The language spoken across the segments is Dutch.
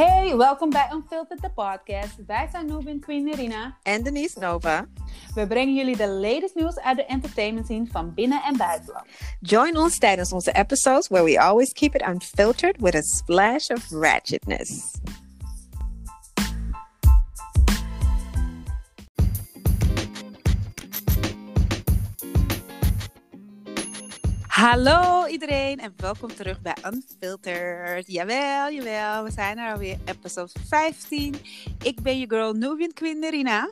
Hey, welkom bij Unfiltered the podcast. Wij zijn Nubin Queen Irina. En Denise Nova. We brengen jullie de latest nieuws uit de entertainment scene van binnen- en buitenland. Join ons tijdens onze episodes where we always keep it unfiltered with a splash of ratchetness. Hallo iedereen en welkom terug bij Unfiltered. Jawel, jawel, we zijn er alweer, episode 15. Ik ben je girl Nubian Queen Nerina.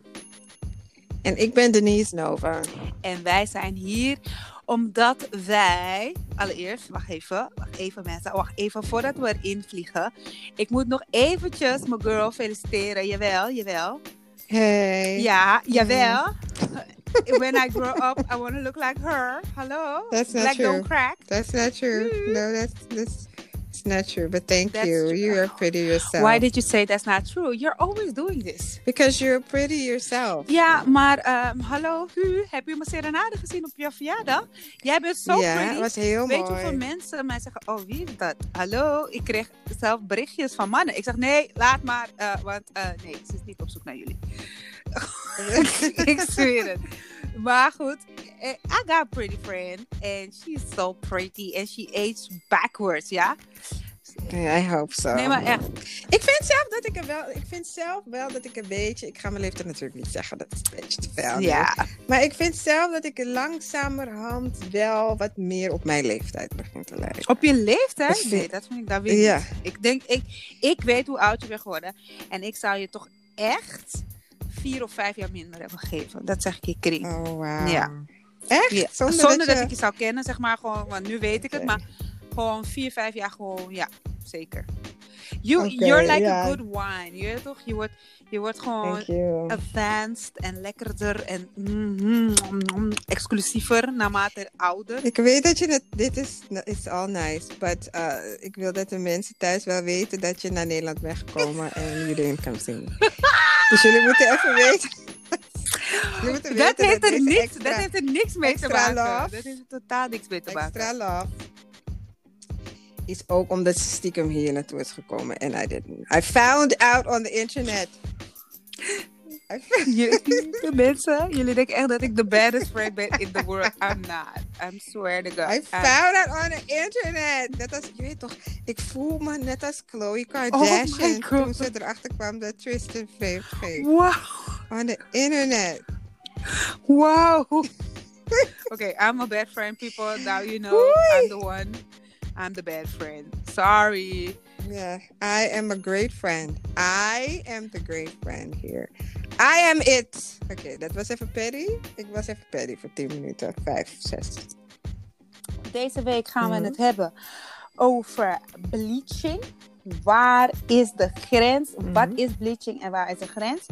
En ik ben Denise Nova. En wij zijn hier omdat wij, allereerst, wacht even, wacht even mensen, wacht even voordat we erin vliegen. Ik moet nog eventjes mijn girl feliciteren, jawel, jawel. Hey. Ja, jawel. When I grow up, I want to look like her. Hello? That's not like true. don't crack. That's not true. Mm. No, that's that's it's not true. But thank That's you. true. You are pretty yourself. Why did you say that's not true? You're always doing this. Because you're pretty yourself. Ja, maar ehm, hallo, Hu, heb je mijn serenade gezien op je verjaardag? Jij bent zo ja, pretty. het was heel Weet mooi. hoeveel mensen mij zeggen, oh wie is dat? Hallo, ik kreeg zelf berichtjes van mannen. Ik zeg, nee, laat maar, eh, want eh, nee, ze is niet op zoek naar jullie. ik zweer het. Maar goed, eh, I got a pretty friend and she's so pretty and she aged backwards, ja? Ja, I hope so. Nee, maar echt. Ik vind zelf dat ik er wel, ik vind zelf wel dat ik een beetje, ik ga mijn leeftijd natuurlijk niet zeggen, dat is een beetje te veel. Ja, Maar ik vind zelf dat ik langzamerhand wel wat meer op mijn leeftijd begin te lijken. op je leeftijd? Dat vind- Nee, dat vind ik daar weer Ja. niet. Ik denk, ik, ik weet hoe oud je bent geworden en ik zou je toch echt vier of vijf jaar minder hebben gegeven. Dat zeg ik je kring. Oh, wow. Ja. Echt? Ja, Zonder, Zonder, dat, je- ik je zou kennen, zeg maar gewoon, want nu weet ik het, maar gewoon vier, vijf jaar gewoon, ja, zeker. You, you're like a good wine, je weet toch? Je wordt, je wordt gewoon advanced en lekkerder en mm, mm, mm, exclusiever naarmate ouder. Ik weet dat je het, dit is, is all nice, but uh, ik wil dat de mensen thuis wel weten dat je naar Nederland bent gekomen en jullie kan zien. dus jullie moeten even weten. Dat heeft, er niks, extra, dat heeft er niks mee te maken. love. Dat heeft er totaal niks mee te maken. extra love is ook omdat ze stiekem hier naartoe is gekomen en I didn't. I found out on the internet. Jullie, de mensen, jullie denken echt dat ik de baddest friend ben in the world. I'm not. I'm swear to God. I found out on the internet. Net als, je weet toch, ik voel me net als Chloe Kardashian Oh my God. toen ze erachter kwam dat Tristan vreemd ging. Wow. On the internet. Wow. okay, I'm a bad friend, people. Now you know I'm the one. I'm the bad friend. Sorry. Yeah, I am a great friend. I am the great friend here. I am it. Oké, dat was even petty. Ik was even petty voor 10 minuten. 5, 6. Deze week gaan Mhm. we het hebben over bleaching. Waar is de grens? Wat Mhm. is bleaching en waar is de grens?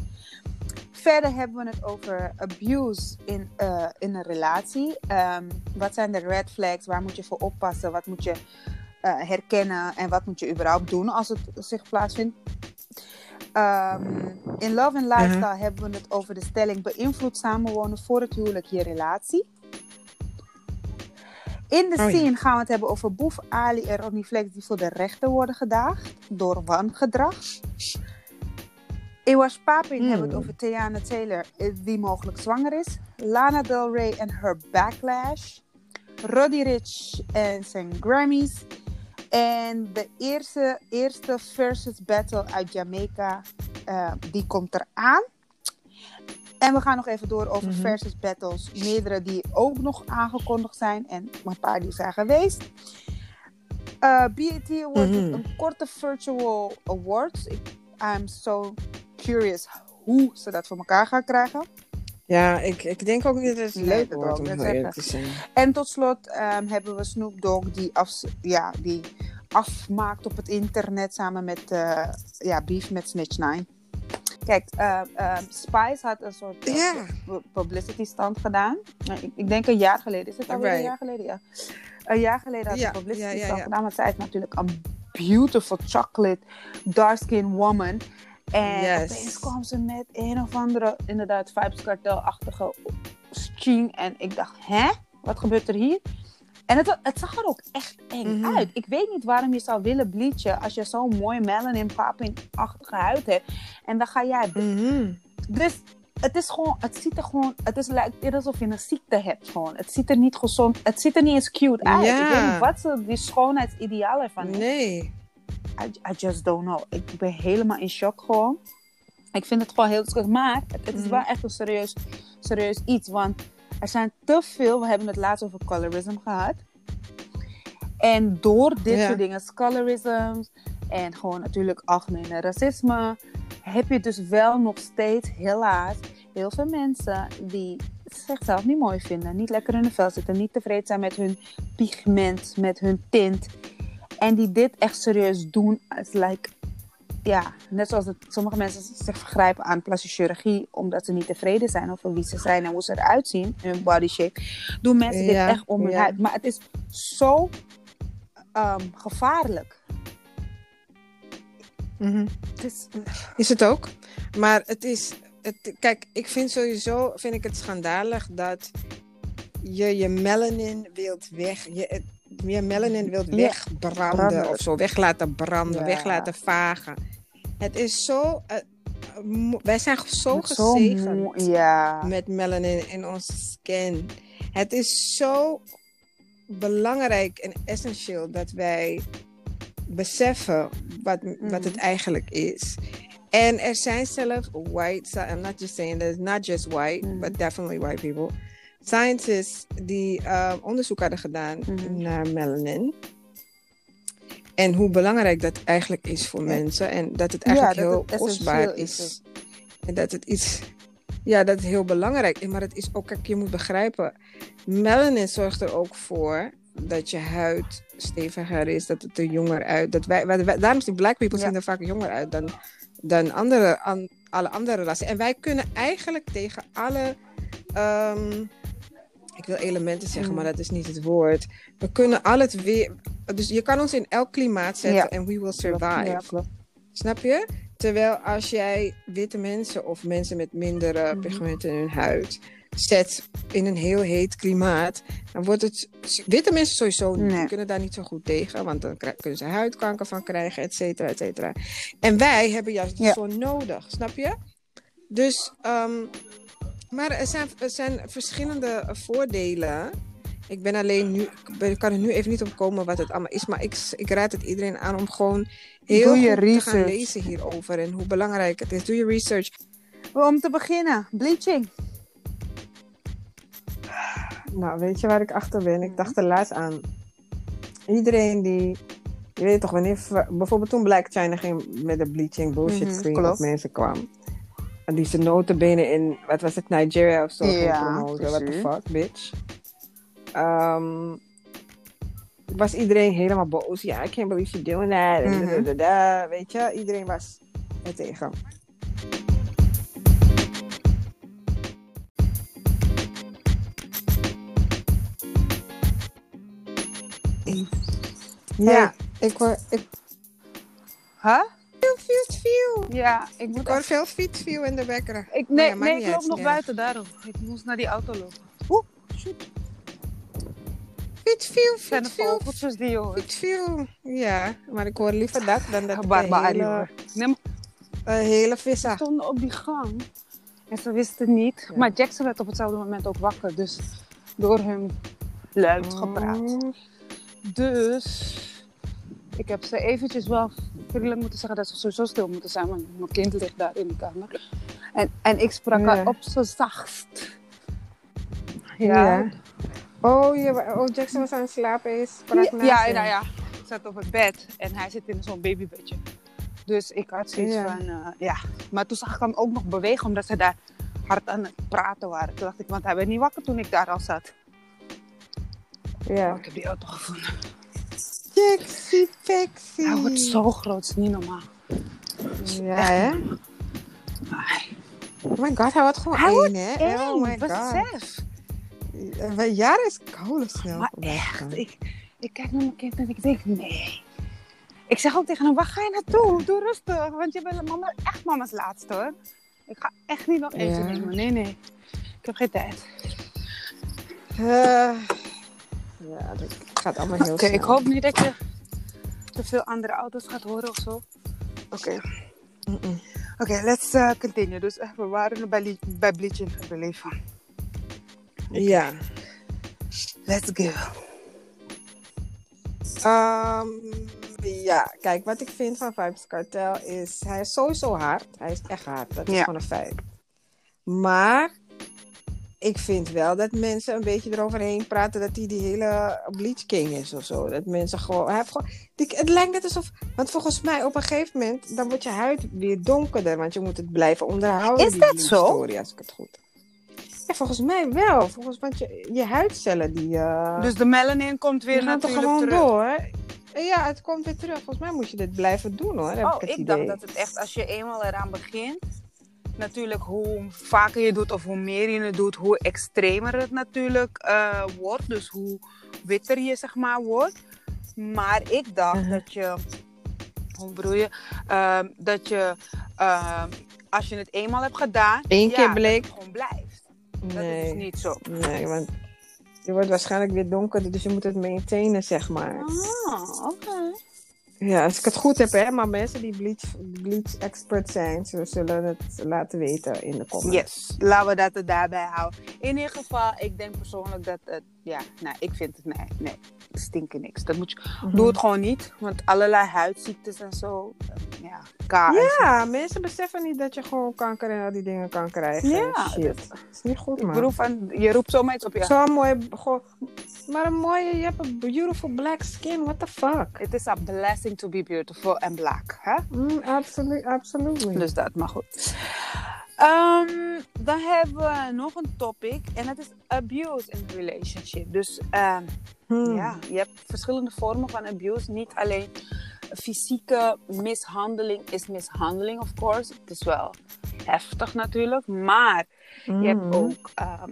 Verder hebben we het over abuse in, eh, in een relatie. Ehm, wat zijn de red flags? Waar moet je voor oppassen? Wat moet je herkennen? En wat moet je überhaupt doen als het zich plaatsvindt? Ehm, in Love and Lifestyle hebben we het over de stelling beïnvloed samenwonen voor het huwelijk je relatie. In de Oh ja. scene gaan we het hebben over Boef Ali en Ronnie Flex die voor de rechter worden gedaagd door wangedrag. Ewas Papin Hmm. hebben we het over Tiana Taylor eh, die mogelijk zwanger is. Lana Del Rey en her backlash. Roddy Rich en zijn Grammys. En de eerste, eerste versus battle uit Jamaica, eh, die komt eraan. En we gaan nog even door over Mhm. versus battles. Meerdere die ook nog aangekondigd zijn. En een paar die zijn geweest. Eh BET Awards is Mhm. een korte virtual awards. Ik, I'm so curious hoe ze dat voor elkaar gaan krijgen. Ja, ik, ik denk ook niet dat het Leuk wordt om zeggen. te zijn. En tot slot ehm, hebben we Snoop Dogg die, af, ja, die afmaakt op het internet samen met eh, ja, Beef met Snitch 9. Kijk, ehm, ehm, Spice had een soort eh, publicity stand gedaan. Nou, ik, ik denk een jaar geleden. Is het alweer een jaar geleden? Ja. Een jaar geleden had ze Ja, een publicity ja, stand gedaan. Want zij is natuurlijk een beautiful chocolate dark skin woman. En Yes. opeens kwam ze met een of andere, inderdaad, Vibes Cartel-achtige string. En ik dacht, hè? Wat gebeurt er hier? En het, het zag er ook echt eng Mhm. uit. Ik weet niet waarom je zou willen bleachen als je zo'n mooi melanin popping-achtige huid hebt. En dan ga jij... Mhm. Dus het is gewoon... Het ziet er gewoon... Het is lijkt alsof je een ziekte hebt gewoon. Het ziet er niet gezond... Het ziet er niet eens cute uit. Ik weet niet wat ze, die schoonheidsideaal ervan. Nee. I, I just don't know. Ik ben helemaal in shock gewoon. Ik vind het gewoon heel discuss. Maar het, het is Mhm. wel echt een serieus, serieus iets. Want er zijn te veel... We hebben het laatst over colorism gehad. En door dit Ja. soort dingen, colorisms... En gewoon natuurlijk algemene racisme... Heb je dus wel nog steeds, helaas... Heel veel mensen die zichzelf niet mooi vinden. Niet lekker in de vel zitten. Niet tevreden zijn met hun pigment, met hun tint. En die dit echt serieus doen. Het like, ja, net zoals het, sommige mensen zich vergrijpen aan plastische chirurgie. Omdat ze niet tevreden zijn over wie ze zijn en hoe ze eruit zien. Hun body shape. Doen mensen Ja, dit echt om hun ja. huid. Maar het is zo ehm, gevaarlijk. Mhm. Het is, Is het ook. Maar het is. Het, kijk, ik vind sowieso vind ik het schandalig dat je je melanin wilt weg. Je, je melanin wilt wegbranden Branden. of zo. Weg laten branden, Ja. weg laten vagen. Het is zo. eh, wij zijn zo gezegend Ja. met melanin in onze skin. Het is zo belangrijk en essentieel dat wij beseffen wat, wat het eigenlijk is. En er zijn zelfs white, I'm not just saying that it's not just white, Mhm. but definitely white people. Scientists die uh, onderzoek hadden gedaan Mhm. naar melanin. En hoe belangrijk dat eigenlijk is voor Ja. mensen. En dat het Ja, eigenlijk dat heel het kostbaar is. is. En dat het iets. Ja, dat het heel belangrijk is. Maar het is ook, kijk, je moet begrijpen. Melanin zorgt er ook voor dat je huid steviger is, dat het er jonger uit. Dat wij, wij, wij- daarom zien black people Ja. zien er vaak jonger uit dan, dan andere, an- alle andere rassen. En wij kunnen eigenlijk tegen alle. ehm, ik wil elementen zeggen, Mm. maar dat is niet het woord. We kunnen al het weer. Dus je kan ons in elk klimaat zetten Ja. en we will survive. Ja, klopt. Snap je? Terwijl als jij witte mensen of mensen met mindere Mhm. pigmenten in hun huid zet in een heel heet klimaat, dan wordt het. Witte mensen sowieso niet. Nee. Die kunnen daar niet zo goed tegen, want dan kunnen ze huidkanker van krijgen, et cetera, et cetera. En wij hebben juist de Ja. zon nodig, snap je? Dus, ehm, maar er zijn, er zijn verschillende voordelen. Ik ben alleen nu, ik kan er nu even niet op komen wat het allemaal is, maar ik, ik raad het iedereen aan om gewoon heel Doe je goed te gaan research. lezen hierover en hoe belangrijk het is. Doe je research. Om te beginnen, bleaching. Nou, weet je waar ik achter ben? Ik dacht er laatst aan. Iedereen die, je weet toch, wanneer, bijvoorbeeld toen Black China ging met de bleaching bullshit Mhm, screen of mensen kwam. En die ze notenbenen in, wat was het, Nigeria of zo Ja, promoten. What the fuck, bitch. Ehm, was iedereen helemaal boos. Ja, I can't believe you're doing that. Mhm. da, da, da, da. Weet je, iedereen was er tegen. Ja, ik ik Huh? Fietsview. Ja, ik moet Ik hoor veel fietsview in de wekker. Ik, nee, ja, maakt nee, niet ik loop nog ja. buiten daarom. Ik moest naar die auto lopen. Oeh, shoot. Fietsview, Het zijn de fietsview, vogeltjes die je hoort. fietsview. Ja, maar ik hoor liever dat dan dat Barbari hele, hoor. Nee, maar hele ze stonden op die gang. En ze wisten niet. Ja. Maar Jackson werd op hetzelfde moment ook wakker. Dus door hun luid gepraat. Oh. Dus ik heb ze eventjes wel vriendelijk moeten zeggen dat ze sowieso stil moeten zijn. Want mijn kind ligt daar in de kamer. En, en ik sprak haar op zo zachtst. Ja. Ja. Oh, je, oh, Jackson was aan het slapen is. sprak Ja, ja, nou ja, ik zat op het bed en hij zit in zo'n babybedje. Dus ik had zoiets Ja. van, eh, ja. Maar toen zag ik hem ook nog bewegen, omdat ze daar hard aan het praten waren. Toen dacht ik, want hij werd niet wakker toen ik daar al zat. Ja. Oh, ik heb die auto gevonden. Jaxie, Pexie. Hij wordt zo groot, is niet normaal. Ja, hè? Oh my god, hij wordt gewoon Hij één, wordt hè? één, Oh my god. besef. Een jaar is kolen snel. Maar voorbij echt, ik, ik kijk naar mijn kind en ik denk, nee. Ik zeg ook tegen hem, waar ga je naartoe? Doe rustig, want je bent mama, echt mama's laatste hoor. Ik ga echt niet nog eten Ja. nemen. Nee, nee. Ik heb geen tijd. Eh, Ja, dat gaat allemaal heel Oké, ik hoop niet dat je te veel andere auto's gaat horen of zo. Oké. Oké, let's uh, continue. Dus eh, we waren bij, bij bleaching gebleven. Ja. Let's go. Ehm, ja, kijk, wat ik vind van Vibes Cartel is... Hij is sowieso hard. Hij is echt hard. Dat is gewoon een feit. Maar ik vind wel dat mensen een beetje eroverheen praten... dat hij die hele Bleach King is of zo. Dat mensen gewoon... Hij heeft gewoon die, het lijkt net alsof... Want volgens mij op een gegeven moment... dan wordt je huid weer donkerder. Want je moet het blijven onderhouden. Is die dat zo? Story, als ik het goed ja, volgens mij wel. Volgens, want je, je huidcellen die... eh, Dus de melanin komt weer gaan toch gewoon terug. door. Ja, het komt weer terug. Volgens mij moet je dit blijven doen hoor. Heb Oh, ik het ik idee. dacht dat het echt, als je eenmaal eraan begint, natuurlijk hoe vaker je doet of hoe meer je het doet, hoe extremer het natuurlijk eh, wordt. Dus hoe witter je zeg maar wordt. Maar ik dacht Mhm. dat je, hoe bedoel je, Ehm, dat je, ehm, als je het eenmaal hebt gedaan, Eén keer dat bleek. het gewoon blijft. Dat Nee, is dus niet zo. nee, want je wordt waarschijnlijk weer donkerder, dus je moet het maintainen, zeg maar. Ah, oké. Ja, als ik het goed heb, hè. Maar mensen die bleach, bleach expert zijn, ze zullen het laten weten in de comments. Yes, laten we dat er daarbij houden. In ieder geval, ik denk persoonlijk dat het, ja, nou, ik vind het, nee, nee, het stinkt niks. Dat moet je, Mhm. doe het gewoon niet, want allerlei huidziektes en zo, eh, ja, K en zo. Ja, mensen beseffen niet dat je gewoon kanker en al die dingen kan krijgen. Ja, Shit. dat- is niet goed, Ik man. bedoel van, je roept zomaar iets op je. Zo'n mooi, gewoon, maar een mooie, je hebt een beautiful black skin, what the fuck? Het is a blessing to be beautiful and black, hè? Mm, absoluut, absolutely. Dus dat, maar goed. Ehm, dan hebben we nog een topic en dat is abuse in relationship. Dus ehm, Hmm. Ja, je hebt verschillende vormen van abuse. Niet alleen fysieke mishandeling is mishandeling, of course. Het is wel heftig natuurlijk. Maar je hebt Mhm. ook, ehm,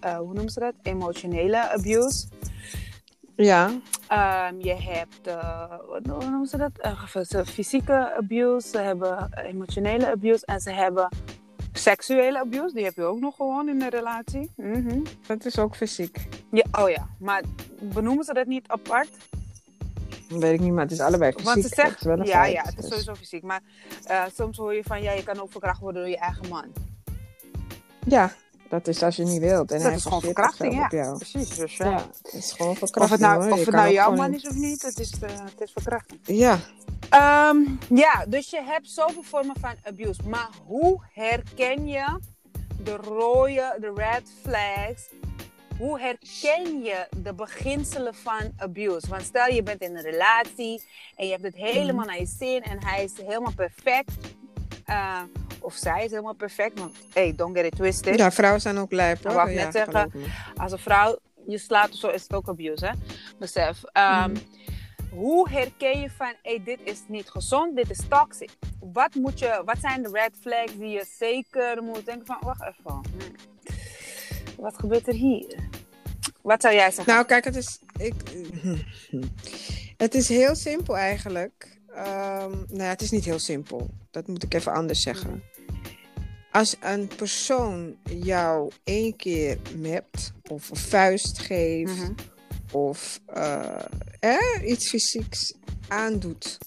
eh, hoe noemen ze dat? Emotionele abuse. Ja. Je hebt, eh, wat hoe noemen ze dat? Ze- fysieke abuse. Ze hebben emotionele abuse. En ze hebben seksuele abuse. Die heb je ook nog gewoon in een relatie. Mhm. Dat is ook fysiek. ja, oh ja, maar benoemen ze dat niet apart? Dat weet ik niet, maar het is allebei fysiek. Want ze zegt, ja, feit, ja, het is dus- sowieso fysiek. Maar eh, soms hoor je van, ja, je kan ook verkracht worden door je eigen man. Ja, dat is als je niet wilt. En dat hij is gewoon verkrachting, ja. zichzelf op jou. Precies, dus ja. Ja, het is gewoon Of verkrachting. het nou, hoor. of het nou jouw man is of niet, het is, eh, het is verkrachting. Ja, Ehm, ja, dus je hebt zoveel vormen van abuse. Maar hoe herken je de rode, de red flags? Hoe herken je de beginselen van abuse? Want stel je bent in een relatie en je hebt het helemaal naar je zin en hij is helemaal perfect. Eh, of zij is helemaal perfect. Want hey, don't get it twisted. ja, vrouwen zijn ook lijp hoor. Wou ik ja, net zeggen. Als een vrouw je slaat zo, is het ook abuse, hè? Besef. Ehm, Mhm. Hoe herken je van, hey, dit is niet gezond, dit is toxic? Wat, moet je, wat zijn de red flags die je zeker moet denken van, wacht even. Wat gebeurt er hier? Wat zou jij zeggen? Nou, kijk, het is. Ik, het is heel simpel eigenlijk. Ehm, nou, ja, het is niet heel simpel. Dat moet ik even anders zeggen. Als een persoon jou één keer mept of een vuist geeft Mhm. Of eh, eh, iets fysieks aandoet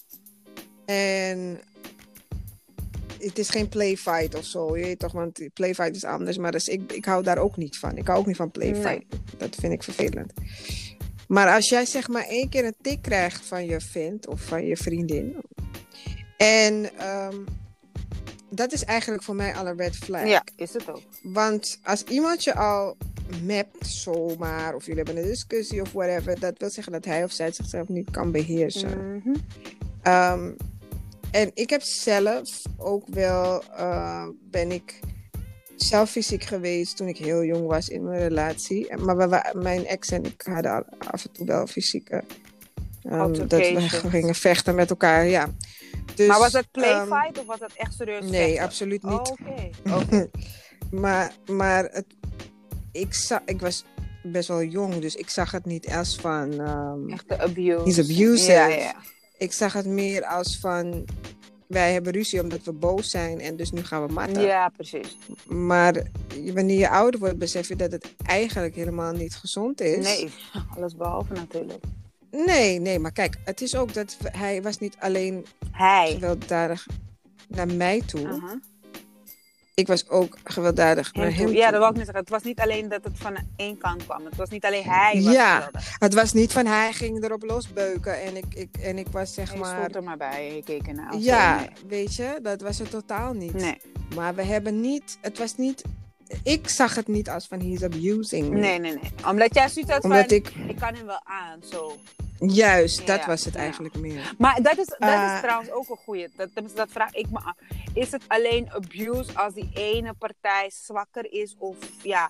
en het is geen playfight of zo, je weet toch, want playfight is anders, maar dus ik, ik hou daar ook niet van. Ik hou ook niet van playfight. Dat vind ik vervelend. Maar als jij zeg maar één keer een tik krijgt van je vriend of van je vriendin. En ehm, dat is eigenlijk voor mij al een red flag. ja, is het ook. Want als iemand je al mapt zomaar, of jullie hebben een discussie of whatever, dat wil zeggen dat hij of zij zichzelf niet kan beheersen. Mhm. Ehm, en ik heb zelf ook wel, eh, ben ik zelf fysiek geweest toen ik heel jong was in mijn relatie. Maar we, mijn ex en ik hadden af en toe wel fysieke. ehm, dat we gingen vechten met elkaar, ja. Dus, maar was dat ehm, playfight of was dat echt serieus nee, vechten? absoluut Oh, niet. Oké. maar maar het, ik, zag, ik was best wel jong, dus ik zag het niet als van. ehm, Echt de abuse. He's abusive. Ja, ja. ik zag het meer als van. wij hebben ruzie omdat we boos zijn en dus nu gaan we matten. Ja, precies. Maar wanneer je ouder wordt, besef je dat het eigenlijk helemaal niet gezond is. Nee, alles behalve natuurlijk. Nee, nee, maar kijk, het is ook dat hij was niet alleen Hij. gewelddadig naar mij toe. Ik was ook gewelddadig naar hem Ja, dat wou ik net zeggen. Het was niet alleen dat het van één kant kwam. Het was niet alleen hij was Ja. Het was niet van hij ging erop losbeuken en ik, ik, en ik was zeg Je maar... stond er maar bij. Je keek ernaar. Ja, weet je, dat was het totaal niet. Nee. Maar we hebben niet, het was niet, ik zag het niet als van he's abusing me. Nee, nee, nee. Omdat jij zoiets had Omdat van, ik, ik kan hem wel aan, zo. juist, Ja, dat was het ja. eigenlijk meer. Maar dat is, dat Eh. is trouwens ook een goeie. Dat, dat, dat vraag ik me af. Is het alleen abuse als die ene partij zwakker is? Of ja,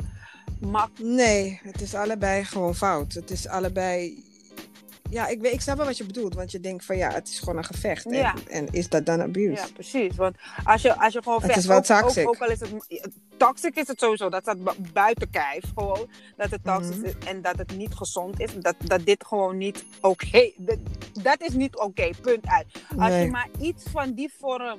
mak... Nee, het is allebei gewoon fout. Het is allebei, ja, ik, weet, ik snap wel wat je bedoelt, want je denkt van ja, het is gewoon een gevecht. En- Ja. En, is dat dan abuse? Ja, precies. Want als je, als je gewoon Het vecht... is wel ook, ook, toxic. ook al is het... Toxic is het sowieso. Dat staat bu- buiten kijf. Gewoon. Dat het toxic Mhm. is en dat het niet gezond is. Dat, dat dit gewoon niet oké... dat, dat is niet oké. punt uit. Als Nee. je maar iets van die vorm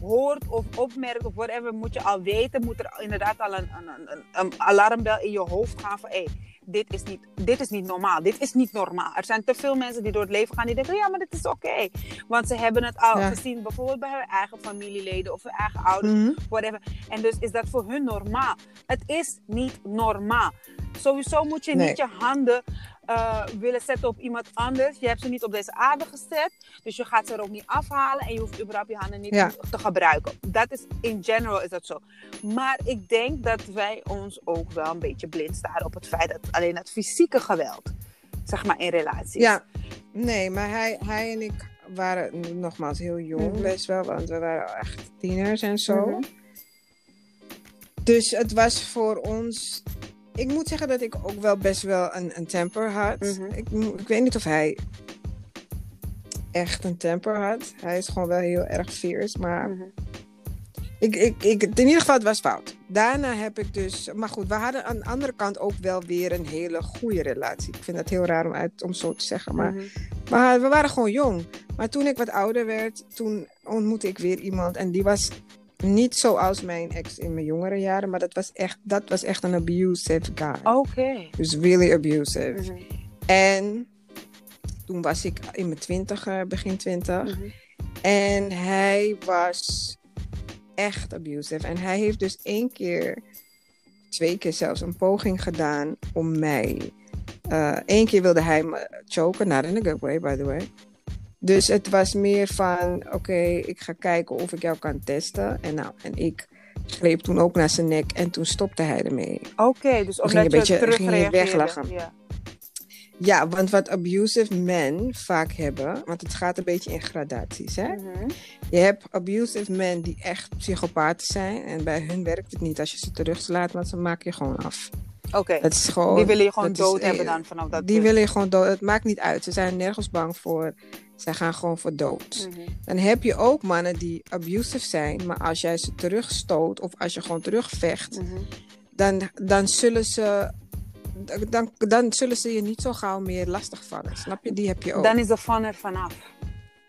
hoort of opmerkt of whatever, moet je al weten, moet er inderdaad al een, een, een, een alarmbel in je hoofd gaan van hé, dit, is niet, dit is niet normaal. Dit is niet normaal. Er zijn te veel mensen die door het leven gaan die denken, ja, maar dit is oké. Want ze hebben het al Ja. gezien, bijvoorbeeld bij hun eigen familieleden of hun eigen ouders, Mhm. whatever. En dus is dat voor hun normaal. Het is niet normaal. Sowieso moet je Nee. niet je handen eh, willen zetten op iemand anders. Je hebt ze niet op deze aarde gezet. Dus je gaat ze er ook niet afhalen. En je hoeft überhaupt je handen niet Ja. te gebruiken. Dat is, in general is dat zo. Maar ik denk dat wij ons ook wel een beetje blind staren op het feit dat alleen het fysieke geweld, zeg maar in relaties. Ja, nee, maar hij, hij en ik waren nogmaals heel jong, Mhm. best wel, want we waren echt tieners en zo. Mhm. Dus het was voor ons. Ik moet zeggen dat ik ook wel best wel een, een temper had. Mhm. ik, ik weet niet of hij echt een temper had. Hij is gewoon wel heel erg fierce, maar Mhm. ik, ik, ik, in ieder geval het was fout. Daarna heb ik dus, maar goed, we hadden aan de andere kant ook wel weer een hele goede relatie. Ik vind het heel raar om, uit, om zo te zeggen, maar Mhm. maar we waren gewoon jong. Maar toen ik wat ouder werd, toen ontmoette ik weer iemand. En die was niet zoals mijn ex in mijn jongere jaren. Maar dat was echt, dat was echt een abusive guy. Oké. Dus really abusive. Mhm. En toen was ik in mijn twintig, begin twintig. Mhm. En hij was echt abusive. En hij heeft dus één keer, twee keer zelfs, een poging gedaan om mij. Eén keer wilde hij me choken, not in a good way, by the way. Dus het was meer van, oké, ik ga kijken of ik jou kan testen. En nou, en ik greep toen ook naar zijn nek en toen stopte hij ermee. Oké, dus ging omdat een je beetje- terug ging je weglachen. Ja. Ja, want wat abusive men vaak hebben, want het gaat een beetje in gradaties, hè. Mhm. Je hebt abusive men die echt psychopaten zijn. En bij hun werkt het niet als je ze terugslaat, want ze maken je gewoon af. Oké, gewoon, die willen je gewoon is- dood hebben dan vanaf dat Die punt. willen je gewoon dood. Het maakt niet uit. Ze zijn nergens bang voor. Ze gaan gewoon voor dood. Mhm. Dan heb je ook mannen die abusive zijn. Maar als jij ze terugstoot of als je gewoon terugvecht, Mhm. dan, dan zullen ze. Dan, dan zullen ze je niet zo gauw meer lastigvallen. Snap je? Die heb je ook. Dan is de fun er vanaf.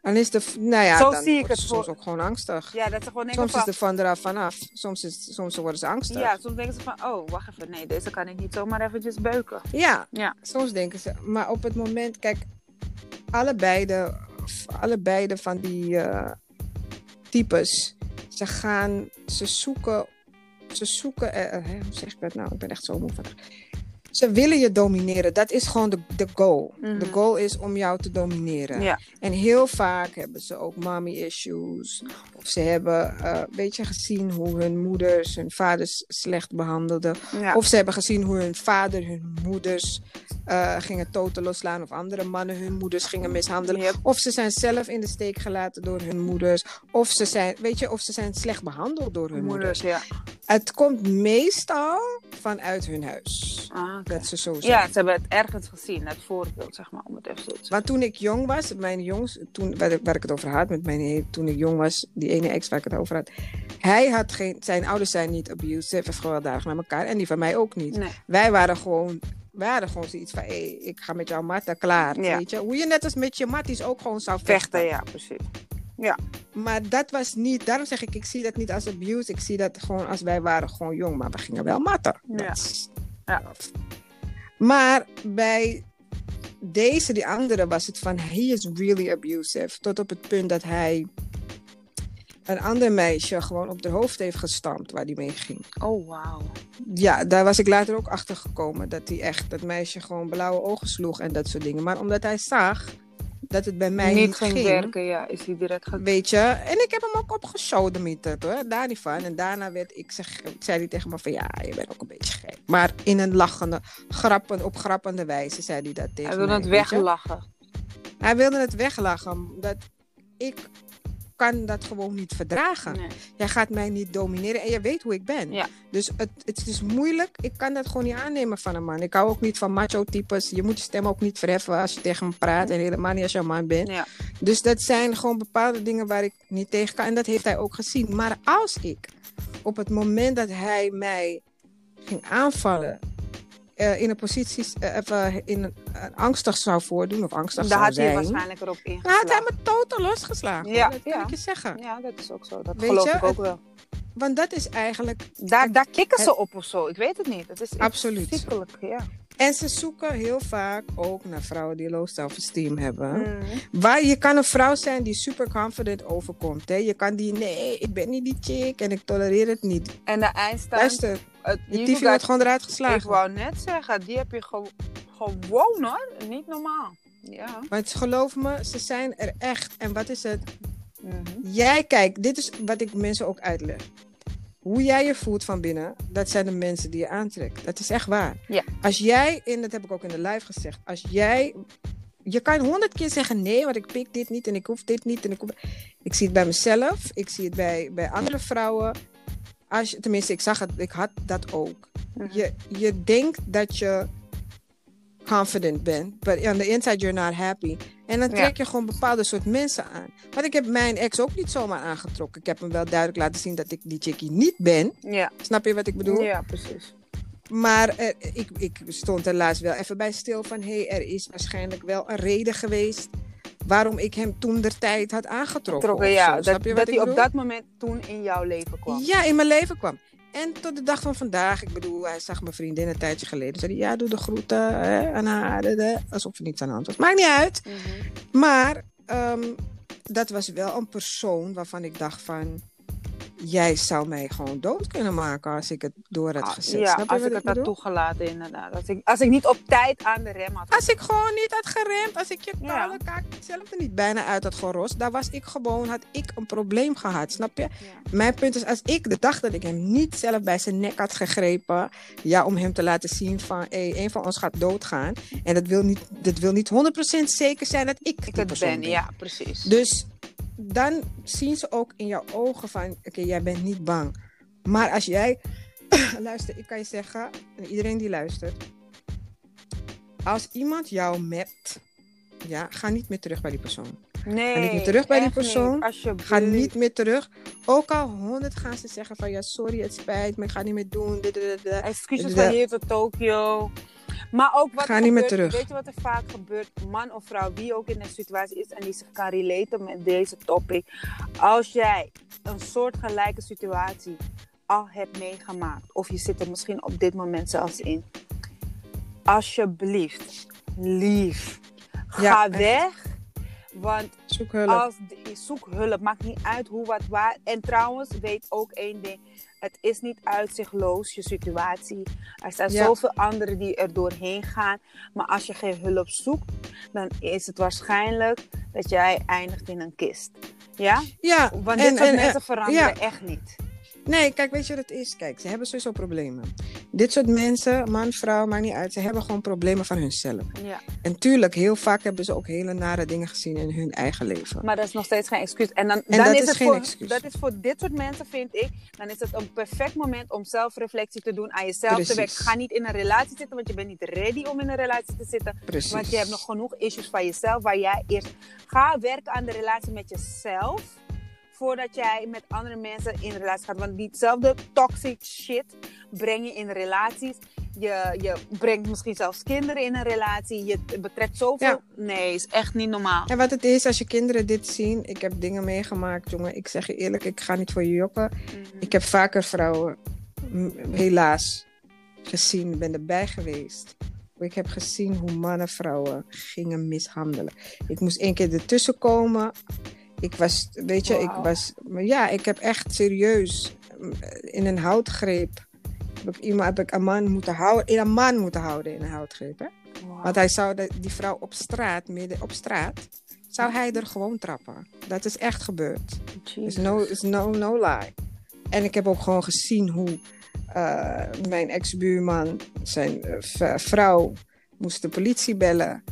Dan is de. Nou ja, Zo dan zie ik het soms voor- ook gewoon angstig. Ja, dat ze gewoon Soms is van... de van eraf vanaf. Soms, is, soms worden ze angstig. Ja, soms denken ze van, oh, wacht even. Nee, deze kan ik niet zomaar eventjes beuken. Ja, Ja. soms denken ze. Maar op het moment, kijk, allebei de, allebei de van die eh, types, ze gaan, ze zoeken, ze zoeken, eh, eh, hoe zeg ik dat nou? Ik ben echt zo moe vandaag. Ze willen je domineren. Dat is gewoon de, de goal. Mhm. De goal is om jou te domineren. Ja. En heel vaak hebben ze ook mommy issues. Of ze hebben eh, een beetje gezien hoe hun moeders hun vaders slecht behandelden. Ja. Of ze hebben gezien hoe hun vader hun moeders eh, gingen toten losslaan. Of andere mannen hun moeders gingen mishandelen. Yep. Of ze zijn zelf in de steek gelaten door hun moeders. Of ze zijn, weet je, of ze zijn slecht behandeld door hun moeders. Moeders, ja. Het komt meestal vanuit hun huis. Ah, oké. Dat ze zo zijn. Ja, ze hebben het ergens gezien, het voorbeeld, zeg maar, om het even zo te zeggen. Want toen ik jong was, mijn jongs, toen, waar, ik- waar ik het over had, met mijn, toen ik jong was, die ene ex waar ik het over had. Hij had geen, zijn ouders zijn niet abusive of gewelddadig naar elkaar. En die van mij ook niet. Nee. Wij waren gewoon, wij hadden gewoon zoiets van, hé, ik ga met jou matten, klaar. Ja. Weet je? Hoe je net als met je matties ook gewoon zou vechten. Vechten, ja, precies. Ja. Maar dat was niet, daarom zeg ik, ik zie dat niet als abuse. Ik zie dat gewoon als wij waren gewoon jong, maar we gingen wel matter. Ja. Dat Ja. Maar bij deze, die andere, was het van, he is really abusive. Tot op het punt dat hij een ander meisje gewoon op de hoofd heeft gestampt waar hij mee ging. Oh, wauw. Ja, daar was ik later ook achter gekomen. Dat hij echt dat meisje gewoon blauwe ogen sloeg en dat soort dingen. Maar omdat hij zag dat het bij mij niet, Niet ging werken, ja. Is hij direct gaan... Weet je, en ik heb hem ook opgesodemieterd hoor, daar niet van. En daarna werd ik, zeg, zei hij tegen me van ja, je bent ook een beetje gek. Maar in een lachende, grappen, op grappende wijze zei hij dat tegen Hij wil mij, het weglachen. Hij wilde het weglachen, dat ik kan dat gewoon niet verdragen. Nee. Jij gaat mij niet domineren en je weet hoe ik ben. Ja. Dus het, het is moeilijk. Ik kan dat gewoon niet aannemen van een man. Ik hou ook niet van macho-types. Je moet je stem ook niet verheffen als je tegen me praat. En helemaal niet als je een man bent. Ja. Dus dat zijn gewoon bepaalde dingen waar ik niet tegen kan. En dat heeft hij ook gezien. Maar als ik op het moment dat hij mij ging aanvallen... eh, in een positie, eh, even in een, angstig zou voordoen of angstig Daar zou had hij zijn... waarschijnlijk erop dan had hij ingeslagen. me totaal losgeslagen. Ja, dat kan ja. ik je zeggen. Ja, dat is ook zo. Dat Weet geloof je, ik ook wel. Want dat is eigenlijk Daar, daar kikken ze op of zo. Ik weet het niet. Het is Absoluut. ziekelijk, ja. En ze zoeken heel vaak ook naar vrouwen die low self-esteem hebben. Mm. Waar je kan een vrouw zijn die super confident overkomt. Hè? Je kan die, nee, ik ben niet die chick en ik tolereer het niet. En de eindstand... Luister, het- die wordt gewoon eruit Ik geslagen. wou net zeggen, die heb je ge- gewoon hoor. Niet normaal. Ja. Want geloof me, ze zijn er echt. En wat is het? Mhm. Jij, kijk, dit is wat ik mensen ook uitleg. Hoe jij je voelt van binnen, dat zijn de mensen die je aantrekt. Dat is echt waar. Ja. Als jij, en dat heb ik ook in de live gezegd, als jij, je kan honderd keer zeggen nee, want ik pik dit niet en ik hoef dit niet en ik hoef... Ik zie het bij mezelf, ik zie het bij, bij andere vrouwen. Als je, tenminste, ik zag het, ik had dat ook. Mhm. Je, je denkt dat je confident bent, but on the inside you're not happy. En dan trek je gewoon bepaalde soort mensen aan. Want ik heb mijn ex ook niet zomaar aangetrokken. Ik heb hem wel duidelijk laten zien dat ik die chickie niet ben. Ja. Snap je wat ik bedoel? ja, precies. Maar er- ik, ik stond laatst wel even bij stil van... hé, hey, er is waarschijnlijk wel een reden geweest... waarom ik hem toen der tijd had aangetrokken. Trokken, ja. zo. Dat, hij op dat moment toen in jouw leven kwam. Ja, in mijn leven kwam. En tot de dag van vandaag, ik bedoel, hij zag mijn vriendin een tijdje geleden. Zei hij, ja, doe de groeten hè, aan haar. de, de. Alsof er niets aan de hand was. Maakt niet uit. Mhm. Maar ehm, dat was wel een persoon waarvan ik dacht van... Jij zou mij gewoon dood kunnen maken als ik het door had Ah, gezet. ja, Snap als ik het had toegelaten inderdaad. Als ik, als ik niet op tijd aan de rem had Als ik gewoon niet had geremd, als ik je Ja. koude kaak zelf er niet bijna uit had gerost, dan was ik gewoon, had ik een probleem gehad, snap je? Ja. Mijn punt is, als ik de dag dat ik hem niet zelf bij zijn nek had gegrepen, ja, om hem te laten zien van, hé, een van ons gaat doodgaan. En dat wil niet, dat wil niet 100% zeker zijn dat ik, Ik het ben, ja, precies. Dus dan zien ze ook in jouw ogen van, oké, jij bent niet bang. Maar als jij, luister, ik kan je zeggen, en iedereen die luistert, als iemand jou mapt, ja, ga niet meer terug bij die persoon. Nee, Ga niet meer terug bij die niet. persoon. Alsjeblieft. Ga niet meer terug. Ook al honderd gaan ze zeggen van, ja, sorry, het spijt me, ik ga niet meer doen. Excuses van hier tot Tokio. Maar ook wat Ga er niet meer gebeurt, terug. Weet je wat er vaak gebeurt? Man of vrouw, wie ook in een situatie is en die zich kan relaten met deze topic. Als jij een soortgelijke situatie al hebt meegemaakt, of je zit er misschien op dit moment zelfs in. Alsjeblieft, lief, ga Ja, weg. Want Zoek hulp. als de- zoek hulp, maakt niet uit hoe wat waar. En trouwens, weet ook één ding: het is niet uitzichtloos je situatie. Er zijn Ja. zoveel anderen die er doorheen gaan. Maar als je geen hulp zoekt, dan is het waarschijnlijk dat jij eindigt in een kist. Ja? ja, Want en- dit soort en- mensen en- veranderen ja. echt niet. Nee, kijk, weet je wat het is? Kijk, ze hebben sowieso problemen. Dit soort mensen, man, vrouw, maakt niet uit. Ze hebben gewoon problemen van hunzelf. Ja. En tuurlijk, heel vaak hebben ze ook hele nare dingen gezien in hun eigen leven. Maar dat is nog steeds geen excuus. En, dan, En dan dat is, is het geen voor, excuus. dat is voor dit soort mensen, vind ik, dan is het een perfect moment om zelfreflectie te doen, aan jezelf te werken. Ga niet in een relatie zitten, want je bent niet ready om in een relatie te zitten. Precies. Want je hebt nog genoeg issues van jezelf, waar jij eerst... Ga werken aan de relatie met jezelf, voordat jij met andere mensen in relatie gaat. Want diezelfde toxic shit breng je in relaties. Je, je brengt misschien zelfs kinderen in een relatie. Je betrekt zoveel. Ja. Nee, is echt niet normaal. En wat het is, als je kinderen dit zien, ik heb dingen meegemaakt, jongen. Ik zeg je eerlijk, ik ga niet voor je jokken. Mhm. Ik heb vaker vrouwen, helaas, gezien, ik ben erbij geweest. Ik heb gezien hoe mannen vrouwen gingen mishandelen. Ik moest één keer ertussen komen. Ik was, weet je, ik was, maar ja, ik heb echt serieus mm, in een houtgreep. Heb ik, iemand, heb ik een man moeten houden, in een man moeten houden in een houtgreep. Hè? Want hij zou de- die vrouw op straat, midden op straat, zou hij er gewoon trappen. Dat is echt gebeurd. Is no, is no, no lie. En ik heb ook gewoon gezien hoe eh, mijn ex-buurman, zijn eh, vrouw, moest de politie bellen.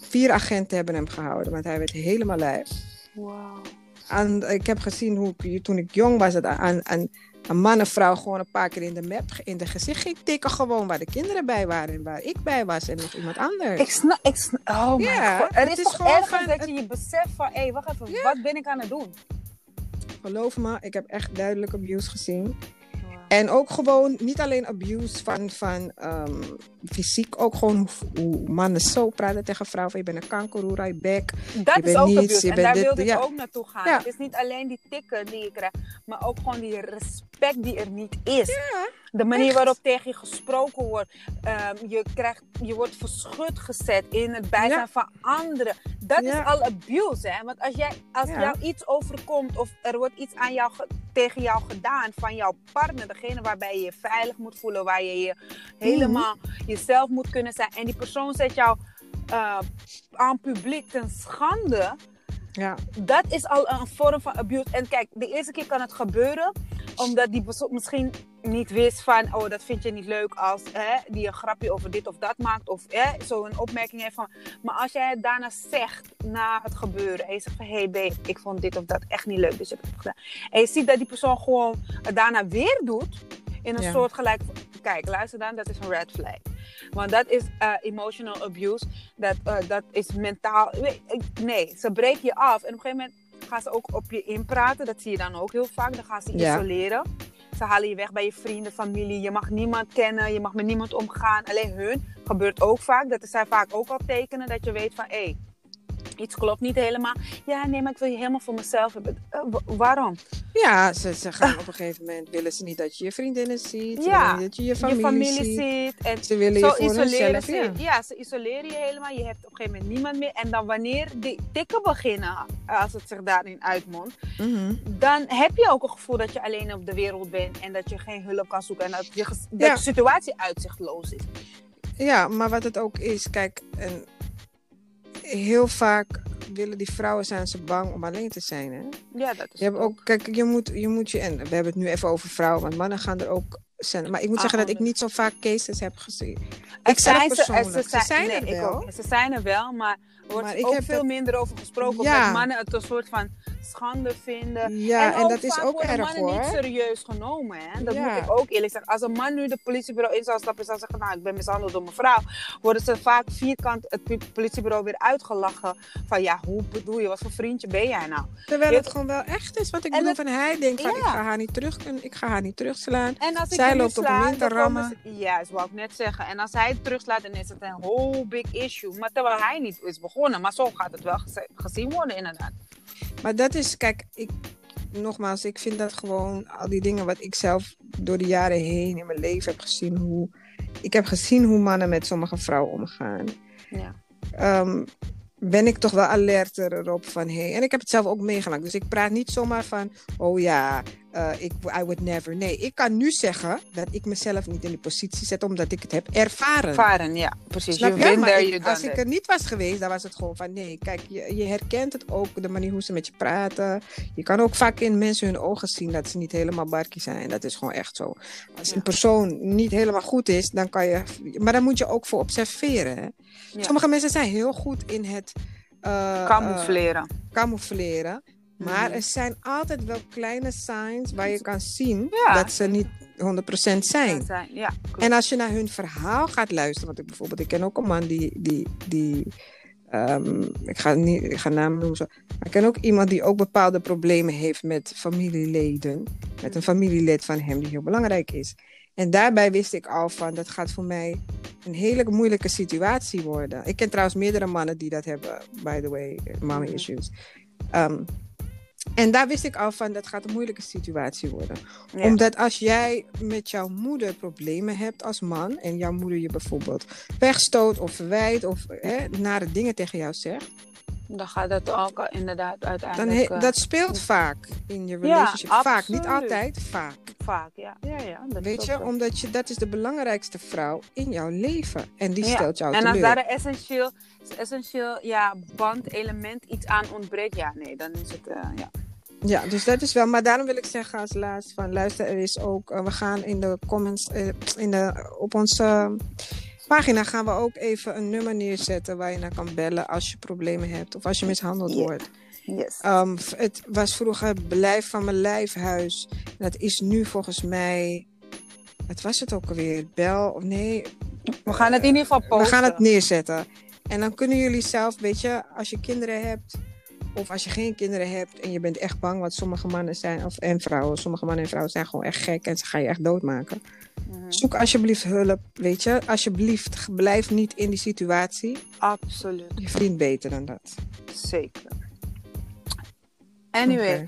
Vier agenten hebben hem gehouden, want hij werd helemaal lijf. Wauw. En ik heb gezien hoe ik, toen ik jong was, dat aan, aan een man en vrouw gewoon een paar keer in de map, in de gezicht ging tikken. Gewoon waar de kinderen bij waren en waar ik bij was en nog iemand anders. Ik snap, ik snap, oh Ja, god. Er het is, is toch gewoon ergens van- dat je je beseft van, hé, wacht even, Ja. wat ben ik aan het doen? Geloof me, ik heb echt duidelijk abuse gezien. En ook gewoon, niet alleen abuse van, van ehm, fysiek, ook gewoon hoe, mannen zo praten tegen vrouwen. van, Je bent een kankerroer, je bek. Dat Je is ook niets, abuse. je En daar dit, wilde ik ja. ook naartoe gaan. Ja. Het is niet alleen die tikken die je krijgt, maar ook gewoon die respect die er niet is. De manier echt. waarop tegen je gesproken wordt. Ehm, je, krijgt, je wordt verschut gezet in het bijzijn Ja. van anderen. Dat Ja. is al abuse, hè? Want als, jij, als Ja. jou iets overkomt of er wordt iets aan jou ge- tegen jou gedaan van jouw partner, degene waarbij je je veilig moet voelen, waar je je helemaal jezelf moet kunnen zijn, en die persoon zet jou eh, aan publiek ten schande, Ja, dat is al een vorm van abuse. En kijk, de eerste keer kan het gebeuren omdat die persoon misschien niet wist van, oh, dat vind je niet leuk als hè, die een grapje over dit of dat maakt. Of hè, zo een opmerking heeft van. Maar als jij het daarna zegt na het gebeuren. En je zegt van, hey babe, ik vond dit of dat echt niet leuk. Dus ik heb het gedaan. En je ziet dat die persoon gewoon het daarna weer doet. In een Ja. soort gelijk. Kijk, luister dan, dat is een red flag. Want dat is eh, emotional abuse. Dat, eh, dat is mentaal. Nee, ze breken je af. En op een gegeven moment gaan ze ook op je inpraten. Dat zie je dan ook heel vaak. Dan gaan ze Ja. isoleren. Ze halen je weg bij je vrienden, familie. Je mag niemand kennen. Je mag met niemand omgaan. Alleen hun. Gebeurt ook vaak. Dat zijn vaak ook al tekenen dat je weet van... Hé, iets klopt niet helemaal. Ja, nee, maar ik wil je helemaal voor mezelf hebben. Eh, wa- waarom? ja ze, ze gaan op een gegeven moment, willen ze niet dat je je vriendinnen ziet. Ze Ja, niet dat je je familie, je familie ziet. ziet. En Ze willen zo je voor isoleren ja. Ja. ze isoleren je helemaal. Je hebt op een gegeven moment niemand meer. En dan wanneer die tikken beginnen, als het zich daarin uitmondt, Mhm. dan heb je ook een gevoel dat je alleen op de wereld bent en dat je geen hulp kan zoeken en dat, je, ges- dat Ja. de situatie uitzichtloos is. Ja, maar wat het ook is, kijk, en heel vaak willen die vrouwen zijn ze bang om alleen te zijn. Hè? Ja, dat is Je hebt ook, kijk, je moet, je moet je, en we hebben het nu even over vrouwen, want mannen gaan er ook zijn. Maar ik moet Ah, zeggen dat ik niet zo vaak cases heb gezien. Ik zijn ze- persoonlijk, ze zijn nee, er wel. ook. Ze zijn er wel, maar er wordt Maar ook veel minder over gesproken. Ja. Mannen het een soort van schande vinden. Ja, en, dat is ook erg mannen niet hoor. serieus genomen. Hè? Dat Ja. moet ik ook eerlijk zeggen. Als een man nu de politiebureau in zou stappen en zou zeggen... nou, ik ben mishandeld door mijn vrouw... worden ze vaak vierkant het politiebureau weer uitgelachen. Van ja, hoe bedoel je? Wat voor vriendje ben jij nou? Terwijl Je- het gewoon wel echt is. Want ik En bedoel het- hij denkt van Ja. ik ga haar niet terug, ik ga haar niet terugslaan. En als Zij loopt op hem in te rammen. ze- Juist, wou ik net zeggen. En als hij het terugslaat, dan is het een whole big issue. Maar terwijl hij niet is begonnen. Maar zo gaat het wel gezien worden inderdaad. Maar dat is, kijk, ik, nogmaals, ik vind dat gewoon al die dingen wat ik zelf door de jaren heen in mijn leven heb gezien. Hoe, ik heb gezien hoe mannen met sommige vrouwen omgaan. Ja. Ehm, ben ik toch wel alerter erop van hey. En ik heb het zelf ook meegemaakt. Dus ik praat niet zomaar van, oh ja, eh, ik, I would never. Nee, ik kan nu zeggen dat ik mezelf niet in die positie zet omdat ik het heb ervaren. Varen, ja, precies. Je je? Maar ik- als ik er niet was geweest, dan was het gewoon van nee. Kijk, je, je herkent het ook, de manier hoe ze met je praten. Je kan ook vaak in mensen hun ogen zien dat ze niet helemaal barkie zijn. Dat is gewoon echt zo. Als Ja. een persoon niet helemaal goed is, dan kan je. Maar daar moet je ook voor observeren. hè. Ja. Sommige mensen zijn heel goed in het. eh, eh, Camoufleren. camoufleren. Maar Mhm. er zijn altijd wel kleine signs waar je kan zien Ja. dat ze niet 100% zijn. Ja. En als je naar hun verhaal gaat luisteren, want ik bijvoorbeeld, ik ken ook een man die, die, die ehm, ik ga niet, ik ga namen noemen zo, maar ik ken ook iemand die ook bepaalde problemen heeft met familieleden, met een familielid van hem die heel belangrijk is. En daarbij wist ik al van, dat gaat voor mij een hele moeilijke situatie worden. Ik ken trouwens meerdere mannen die dat hebben, by the way, mommy Mhm. issues. Ehm, en daar wist ik al van, dat gaat een moeilijke situatie worden. Ja. Omdat als jij met jouw moeder problemen hebt als man en jouw moeder je bijvoorbeeld wegstoot of verwijt of hè, nare dingen tegen jou zegt, Dan gaat het ook inderdaad dan uiteindelijk... he- eh, dat speelt vaak in je Ja, relationship. vaak, niet altijd, vaak. Vaak, ja. Ja, ja. Dat Weet je, omdat je, dat is de belangrijkste vrouw in jouw leven. En die Ja, stelt jou En als teleur. daar een essentieel, essentieel ja, bandelement iets aan ontbreekt, ja, nee, dan is het, eh, ja. Ja, dus dat is wel. Maar daarom wil ik zeggen als laatst van luister, er is ook, eh, we gaan in de comments, in de, op onze pagina gaan we ook even een nummer neerzetten waar je naar kan bellen als je problemen hebt of als je mishandeld wordt. Yes. Ehm, het was vroeger Blijf van mijn lijfhuis. Dat is nu volgens mij, wat was het ook alweer? Bel, of nee, we gaan het in ieder geval posten. we gaan het neerzetten. En dan kunnen jullie zelf, weet je, als je kinderen hebt, of als je geen kinderen hebt en je bent echt bang, want sommige mannen zijn, of, en vrouwen, sommige mannen en vrouwen zijn gewoon echt gek en ze gaan je echt doodmaken. Mhm. Zoek alsjeblieft hulp, weet je. Alsjeblieft, blijf niet in die situatie. Absoluut, Je verdient beter dan dat. zeker. Anyway.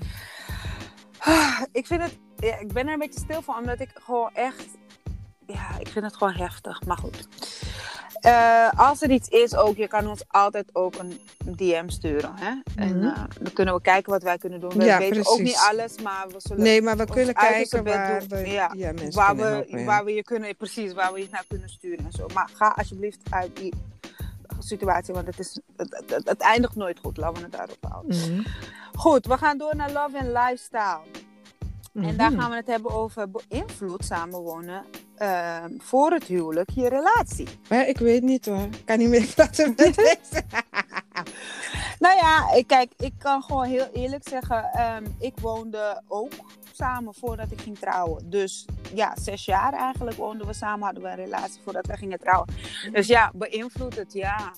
Ah, ik vind het, ja, ik ben er een beetje stil van, omdat ik gewoon echt, ja, ik vind het gewoon heftig. Maar goed. Eh, als er iets is ook, je kan ons altijd ook een DM sturen. Hè? En Mhm. eh, dan kunnen we kijken wat wij kunnen doen. We Ja, weten ook niet alles, maar we zullen Nee, maar we kunnen kijken waar doen. we Ja, waar, we, helpen, waar we je kunnen, precies, waar we je naar kunnen sturen en zo. Maar ga alsjeblieft uit die situatie, want het, is, het, het, het eindigt nooit goed. Laten we het daarop houden. Mhm. Goed, we gaan door naar love and lifestyle. En daar Mhm. gaan we het hebben over beïnvloed samenwonen ehm, voor het huwelijk je relatie. Maar ik weet niet hoor. Ik kan niet meer praten met deze. Nou ja, ik, kijk, ik kan gewoon heel eerlijk zeggen, ehm, ik woonde ook samen voordat ik ging trouwen. Dus ja, zes jaar eigenlijk woonden we samen, hadden we een relatie voordat we gingen trouwen. Dus ja, beïnvloedt het, ja.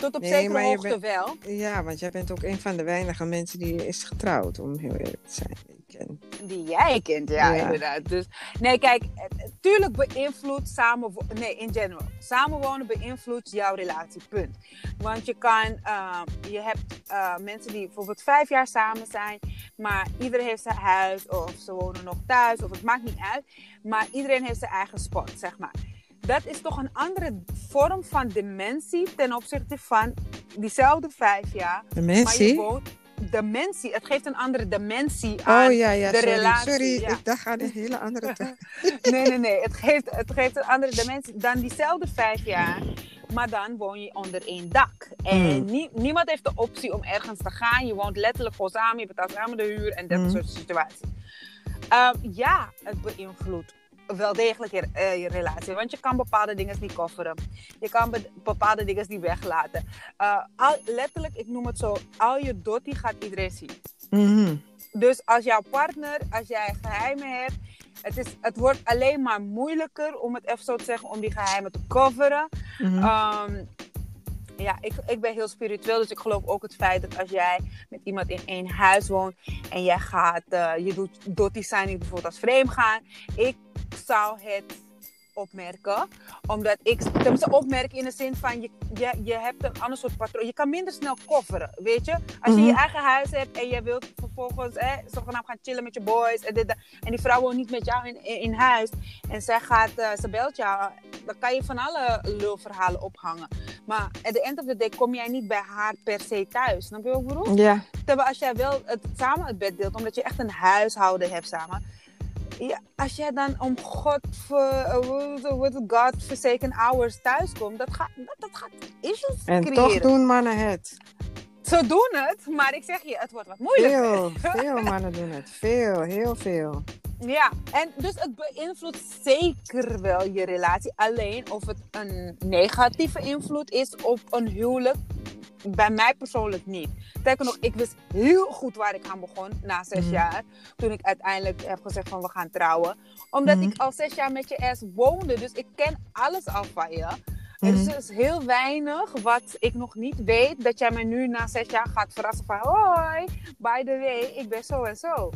Tot op Nee, zekere hoogte bent- wel. Ja, want jij bent ook een van de weinige mensen die is getrouwd, om heel eerlijk te zijn. Ik ken. Die jij kent, ja, Ja. inderdaad. Dus, nee, kijk, eh, tuurlijk beïnvloedt samenwonen, nee, in general. Samenwonen beïnvloedt jouw relatie, punt. Want je kan, eh, je hebt eh, mensen die bijvoorbeeld vijf jaar samen zijn, maar iedereen heeft zijn huis of ze wonen nog thuis of het maakt niet uit. Maar iedereen heeft zijn eigen spot, zeg maar. Dat is toch een andere vorm van dementie ten opzichte van diezelfde vijf jaar. De Maar je mensen? woont, dementie, het geeft een andere dimensie aan Oh ja, ja, de sorry. relatie, sorry, ja. ik dacht aan een hele andere tijd. Nee, nee, nee. Het geeft, het geeft een andere dimensie dan diezelfde vijf jaar. Maar dan woon je onder één dak. En Mm. nie- niemand heeft de optie om ergens te gaan. Je woont letterlijk gewoon samen. Je betaalt samen de huur en dat Mm. soort situaties. Ehm, ja, het beïnvloedt wel degelijk je, eh, je relatie. Want je kan bepaalde dingen niet kofferen. Je kan be- bepaalde dingen niet weglaten. Eh, al, letterlijk, ik noem het zo. Al je dotti gaat iedereen zien. Mhm. Dus als jouw partner, als jij geheimen hebt, het, is, het wordt alleen maar moeilijker om het even zo te zeggen, om die geheimen te coveren. Mhm. Ehm, ja, ik, ik ben heel spiritueel, dus ik geloof ook het feit dat als jij met iemand in één huis woont en jij gaat, eh, je doet dotty signing bijvoorbeeld als vreemd gaan, ik zou het opmerken, omdat ik, tenminste opmerken in de zin van je, je, je hebt een ander soort patroon, je kan minder snel kofferen, weet je? Als je je Mhm. eigen huis hebt en je wilt vervolgens eh, zogenaamd gaan chillen met je boys en, dit, dat, en die vrouw woont niet met jou in, in, in huis en zij gaat, eh, ze belt jou, dan kan je van alle lulverhalen ophangen. Maar at the end of the day kom jij niet bij haar per se thuis. Snap je wat ik bedoel? Ja, Terwijl als jij wel het, samen het bed deelt, omdat je echt een huishouden hebt samen. Ja, als jij dan om God, God forsaken hours thuis komt, dat gaat, dat, dat gaat issues en creëren. toch doen mannen het. Ze doen het, maar ik zeg je, het wordt wat moeilijker. Veel, veel mannen doen het. Veel, heel veel. Ja, en dus het beïnvloedt zeker wel je relatie. Alleen of het een negatieve invloed is op een huwelijk, bij mij persoonlijk niet. Sterker nog, ik wist heel goed waar ik aan begon na zes Mhm. jaar. Toen ik uiteindelijk heb gezegd van we gaan trouwen. Omdat Mhm. ik al zes jaar met je ass woonde. Dus ik ken alles al van je. Er is Mhm. dus heel weinig wat ik nog niet weet. Dat jij me nu na zes jaar gaat verrassen van... Hoi, by the way, ik ben zo en zo.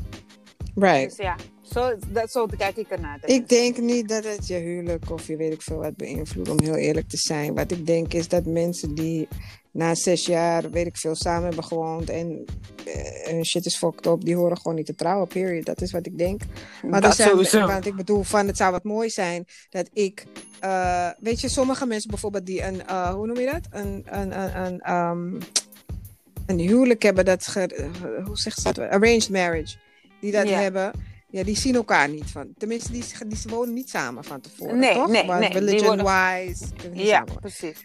Right. Dus ja, zo, dat, zo kijk ik ernaar. Ik denk niet dat het je huwelijk of je weet ik veel wat beïnvloedt, om heel eerlijk te zijn. Wat ik denk is dat mensen die na zes jaar, weet ik veel, samen hebben gewoond en eh, shit is fucked up, die horen gewoon niet te trouwen, period. Dat is wat ik denk. Maar dat zijn, sowieso. Want ik bedoel, van het zou wat mooi zijn dat ik, eh, weet je, sommige mensen bijvoorbeeld die een, eh, hoe noem je dat? Een, een, een, een, ehm, een huwelijk hebben dat, ge, hoe zegt ze dat? Arranged marriage. Die dat Ja. hebben. Ja, die zien elkaar niet van. Tenminste, die, die wonen niet samen van tevoren. Nee, toch? nee, Want nee, die Religion-wise. Ja, samen. precies.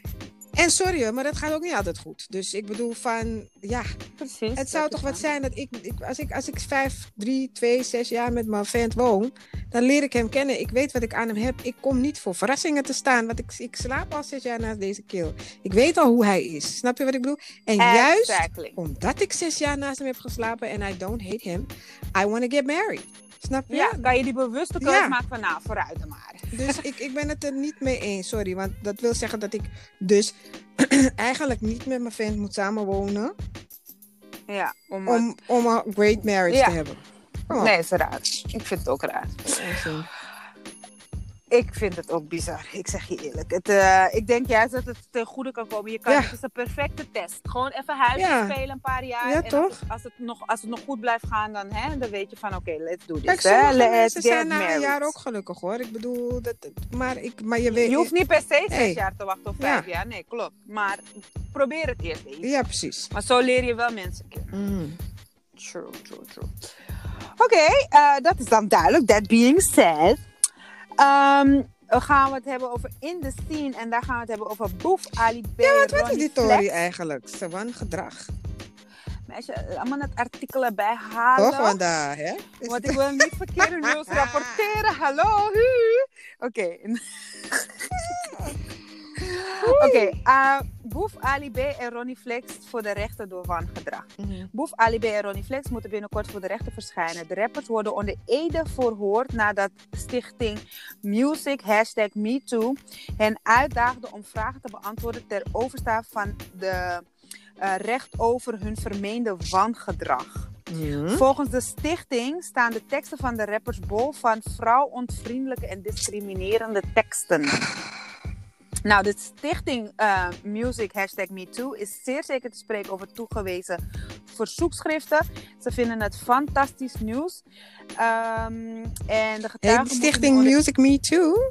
En sorry, hoor, maar dat gaat ook niet altijd goed. Dus ik bedoel van, ja, precies. het zou toch wat zijn dat ik, ik, als ik, als ik vijf, drie, twee, zes jaar met mijn vent woon, dan leer ik hem kennen. Ik weet wat ik aan hem heb. Ik kom niet voor verrassingen te staan, want ik, ik slaap al zes jaar naast deze keel. Ik weet al hoe hij is. Snap je wat ik bedoel? En juist omdat ik zes jaar naast hem heb geslapen en I don't hate him, I want to get married. Snap je? Ja, kan je die bewuste keuze Ja. maken van, nou, vooruit dan maar. Dus ik, ik ben het er niet mee eens, sorry. Want dat wil zeggen dat ik dus eigenlijk niet met mijn vent moet samenwonen Ja, om, om, om een great marriage Ja. te hebben. Nee, is raar. Ik vind het ook raar. Ik vind het ook bizar. Ik zeg je eerlijk. Het, eh, ik denk juist dat het ten goede kan komen. Je kan, Ja. Het is een perfecte test. Gewoon even huisje Ja. spelen een paar jaar. Ja, en toch? Als het, als, het nog, als het nog goed blijft gaan, dan, hè, dan weet je van oké, let's do this. Kijk, mensen zijn na een married. jaar ook gelukkig hoor. Ik bedoel, dat, maar, ik, maar je weet... Je hoeft niet per se zes Hey. jaar te wachten of Ja. vijf jaar. Nee, klopt. Maar probeer het eerst even. Ja, precies. Maar zo leer je wel mensen kennen. Mm. True, true, true. Oké, eh, dat is dan duidelijk. That being said. Ehm, we gaan het hebben over In The Scene. En daar gaan we het hebben over Boef, Ali B, Ja, wat, wat is die. Tory eigenlijk? Sawan gedrag. Meisje, allemaal het artikel erbij halen. Toch, Wanda? Hè? Is Want ik wil niet verkeerde nieuws rapporteren. Hallo, hu. Oké. Eh, Boef, Ali B en Ronnie Flex voor de rechter door wangedrag. Mhm. Boef, Ali B en Ronnie Flex moeten binnenkort voor de rechter verschijnen. De rappers worden onder ede verhoord nadat stichting Music hashtag MeToo hen uitdaagde om vragen te beantwoorden ter overstaan van de eh, recht over hun vermeende wangedrag. Mhm. Volgens de stichting staan de teksten van de rappers bol van vrouwontvriendelijke en discriminerende teksten. Nou, de stichting eh, Music Hashtag MeToo is zeer zeker te spreken over toegewezen verzoekschriften. Ze vinden het fantastisch nieuws. Ehm, en de getuigen Heet Stichting Music Me Too?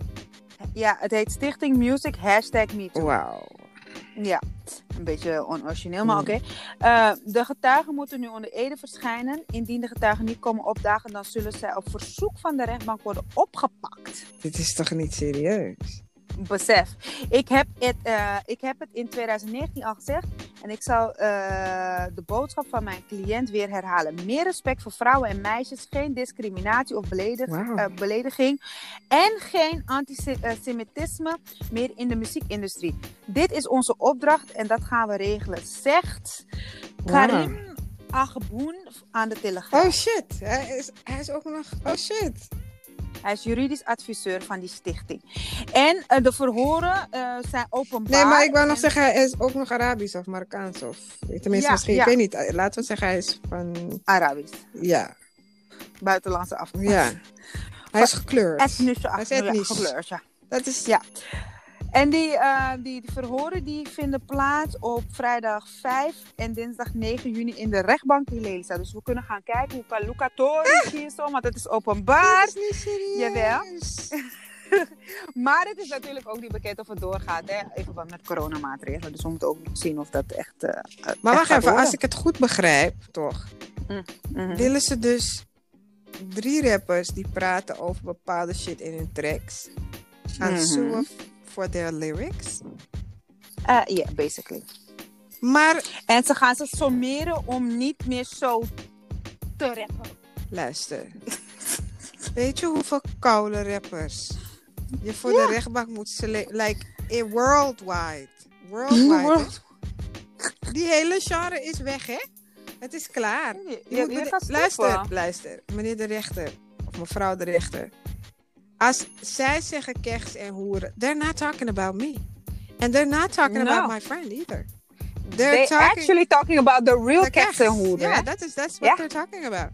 Ja, het heet Stichting Music Hashtag MeToo. Wauw. Ja, een beetje onorigineel, maar Mm. oké. Eh, de getuigen moeten nu onder ede verschijnen. Indien de getuigen niet komen opdagen, dan zullen zij op verzoek van de rechtbank worden opgepakt. Dit is toch niet serieus? Besef, ik heb het, eh, ik heb het in 2019 al gezegd en ik zal eh, de boodschap van mijn cliënt weer herhalen. Meer respect voor vrouwen en meisjes, geen discriminatie of beledig, eh, belediging en geen antisemitisme meer in de muziekindustrie. Dit is onze opdracht en dat gaan we regelen, zegt Karim Agboen aan de Telegraaf. Oh shit, hij is, hij is ook nog. Oh shit. Hij is juridisch adviseur van die stichting. En eh, de verhoren eh, zijn openbaar. Nee, maar ik wou nog en- zeggen, hij is ook nog Arabisch of Marokkaans. Of tenminste, Ja, misschien, ja. ik weet niet. Laten we zeggen, hij is van. Arabisch. Ja, Buitenlandse afkomst. ja. Hij is gekleurd. Etnische Hij is afkomst. Ja, etnisch. gekleurd, ja. Dat is. Ja. En die, eh, die, die verhoren die vinden plaats op vrijdag 5 en dinsdag 9 juni in de rechtbank in Lelystad. Dus we kunnen gaan kijken hoe Luca Tori kiezen, want het is openbaar. Dat is niet serieus. Jawel. Maar het is natuurlijk ook niet bekend of het doorgaat, hè, in verband met coronamaatregelen. Dus we moeten ook zien of dat echt. eh, Maar echt wacht even, worden. als ik het goed begrijp, toch? Mhm. Willen ze dus drie rappers die praten over bepaalde shit in hun tracks gaan suwen voor their lyrics? Eh, Ja, basically. Maar En ze gaan ze sommeren om niet meer zo te rappen. luister. Weet je hoeveel koude rappers je voor de rechtbank moet sele- Like, in worldwide. Worldwide. World- Die hele genre is weg, hè? Het is klaar. Je, luister, stoppen. luister. Meneer de rechter. Of mevrouw de rechter. Als zij zeggen keks en hoeren. They're not talking about me. And they're not talking No. about my friend either. They're They talking... actually talking about the real the cats en hoeren. Ja, hè? that is that's what Ja. they're talking about.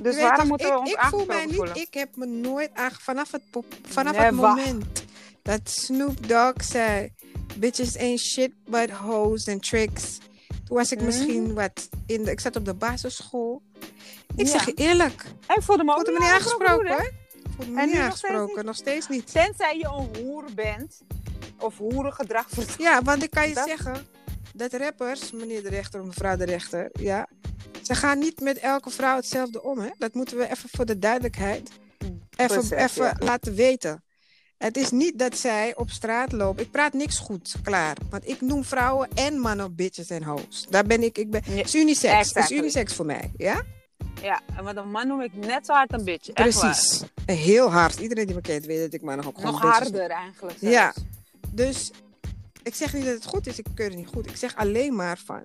Dus waarom toch, moeten we ik, ons ik voel mij niet, voelen? ik heb me nooit aange... Vanaf het, pop- vanaf het moment dat Snoop Dogg zei... Bitches ain't shit but hoes and tricks. Toen was ik Mhm. misschien wat... In de, ik zat op de basisschool. Ik Ja. zeg je eerlijk. Ik voelde me ook voelde me niet aangesproken me En niet aangesproken. niet? Nog steeds niet. Tenzij je een hoer bent. Of hoerengedrag vertoont. Ja, want ik kan je Dat- zeggen... Dat rappers, meneer de rechter of mevrouw de rechter... Ja, ze gaan niet met elke vrouw hetzelfde om. Hè? Dat moeten we even voor de duidelijkheid... even, Besef, even ja. laten weten. Het is niet dat zij op straat lopen. Ik praat niks goed, klaar. Want ik noem vrouwen en mannen bitches en hoes. Daar ben ik. ik ben, is unisex. Het is exactly. unisex voor mij. Ja? Ja, en met een man noem ik net zo hard een bitch. Echt waar. Precies. En heel hard. Iedereen die me kent weet dat ik mannen ook gewoon Nog harder eigenlijk. Ja. Dus ik zeg niet dat het goed is, ik keur het niet goed. Ik zeg alleen maar van.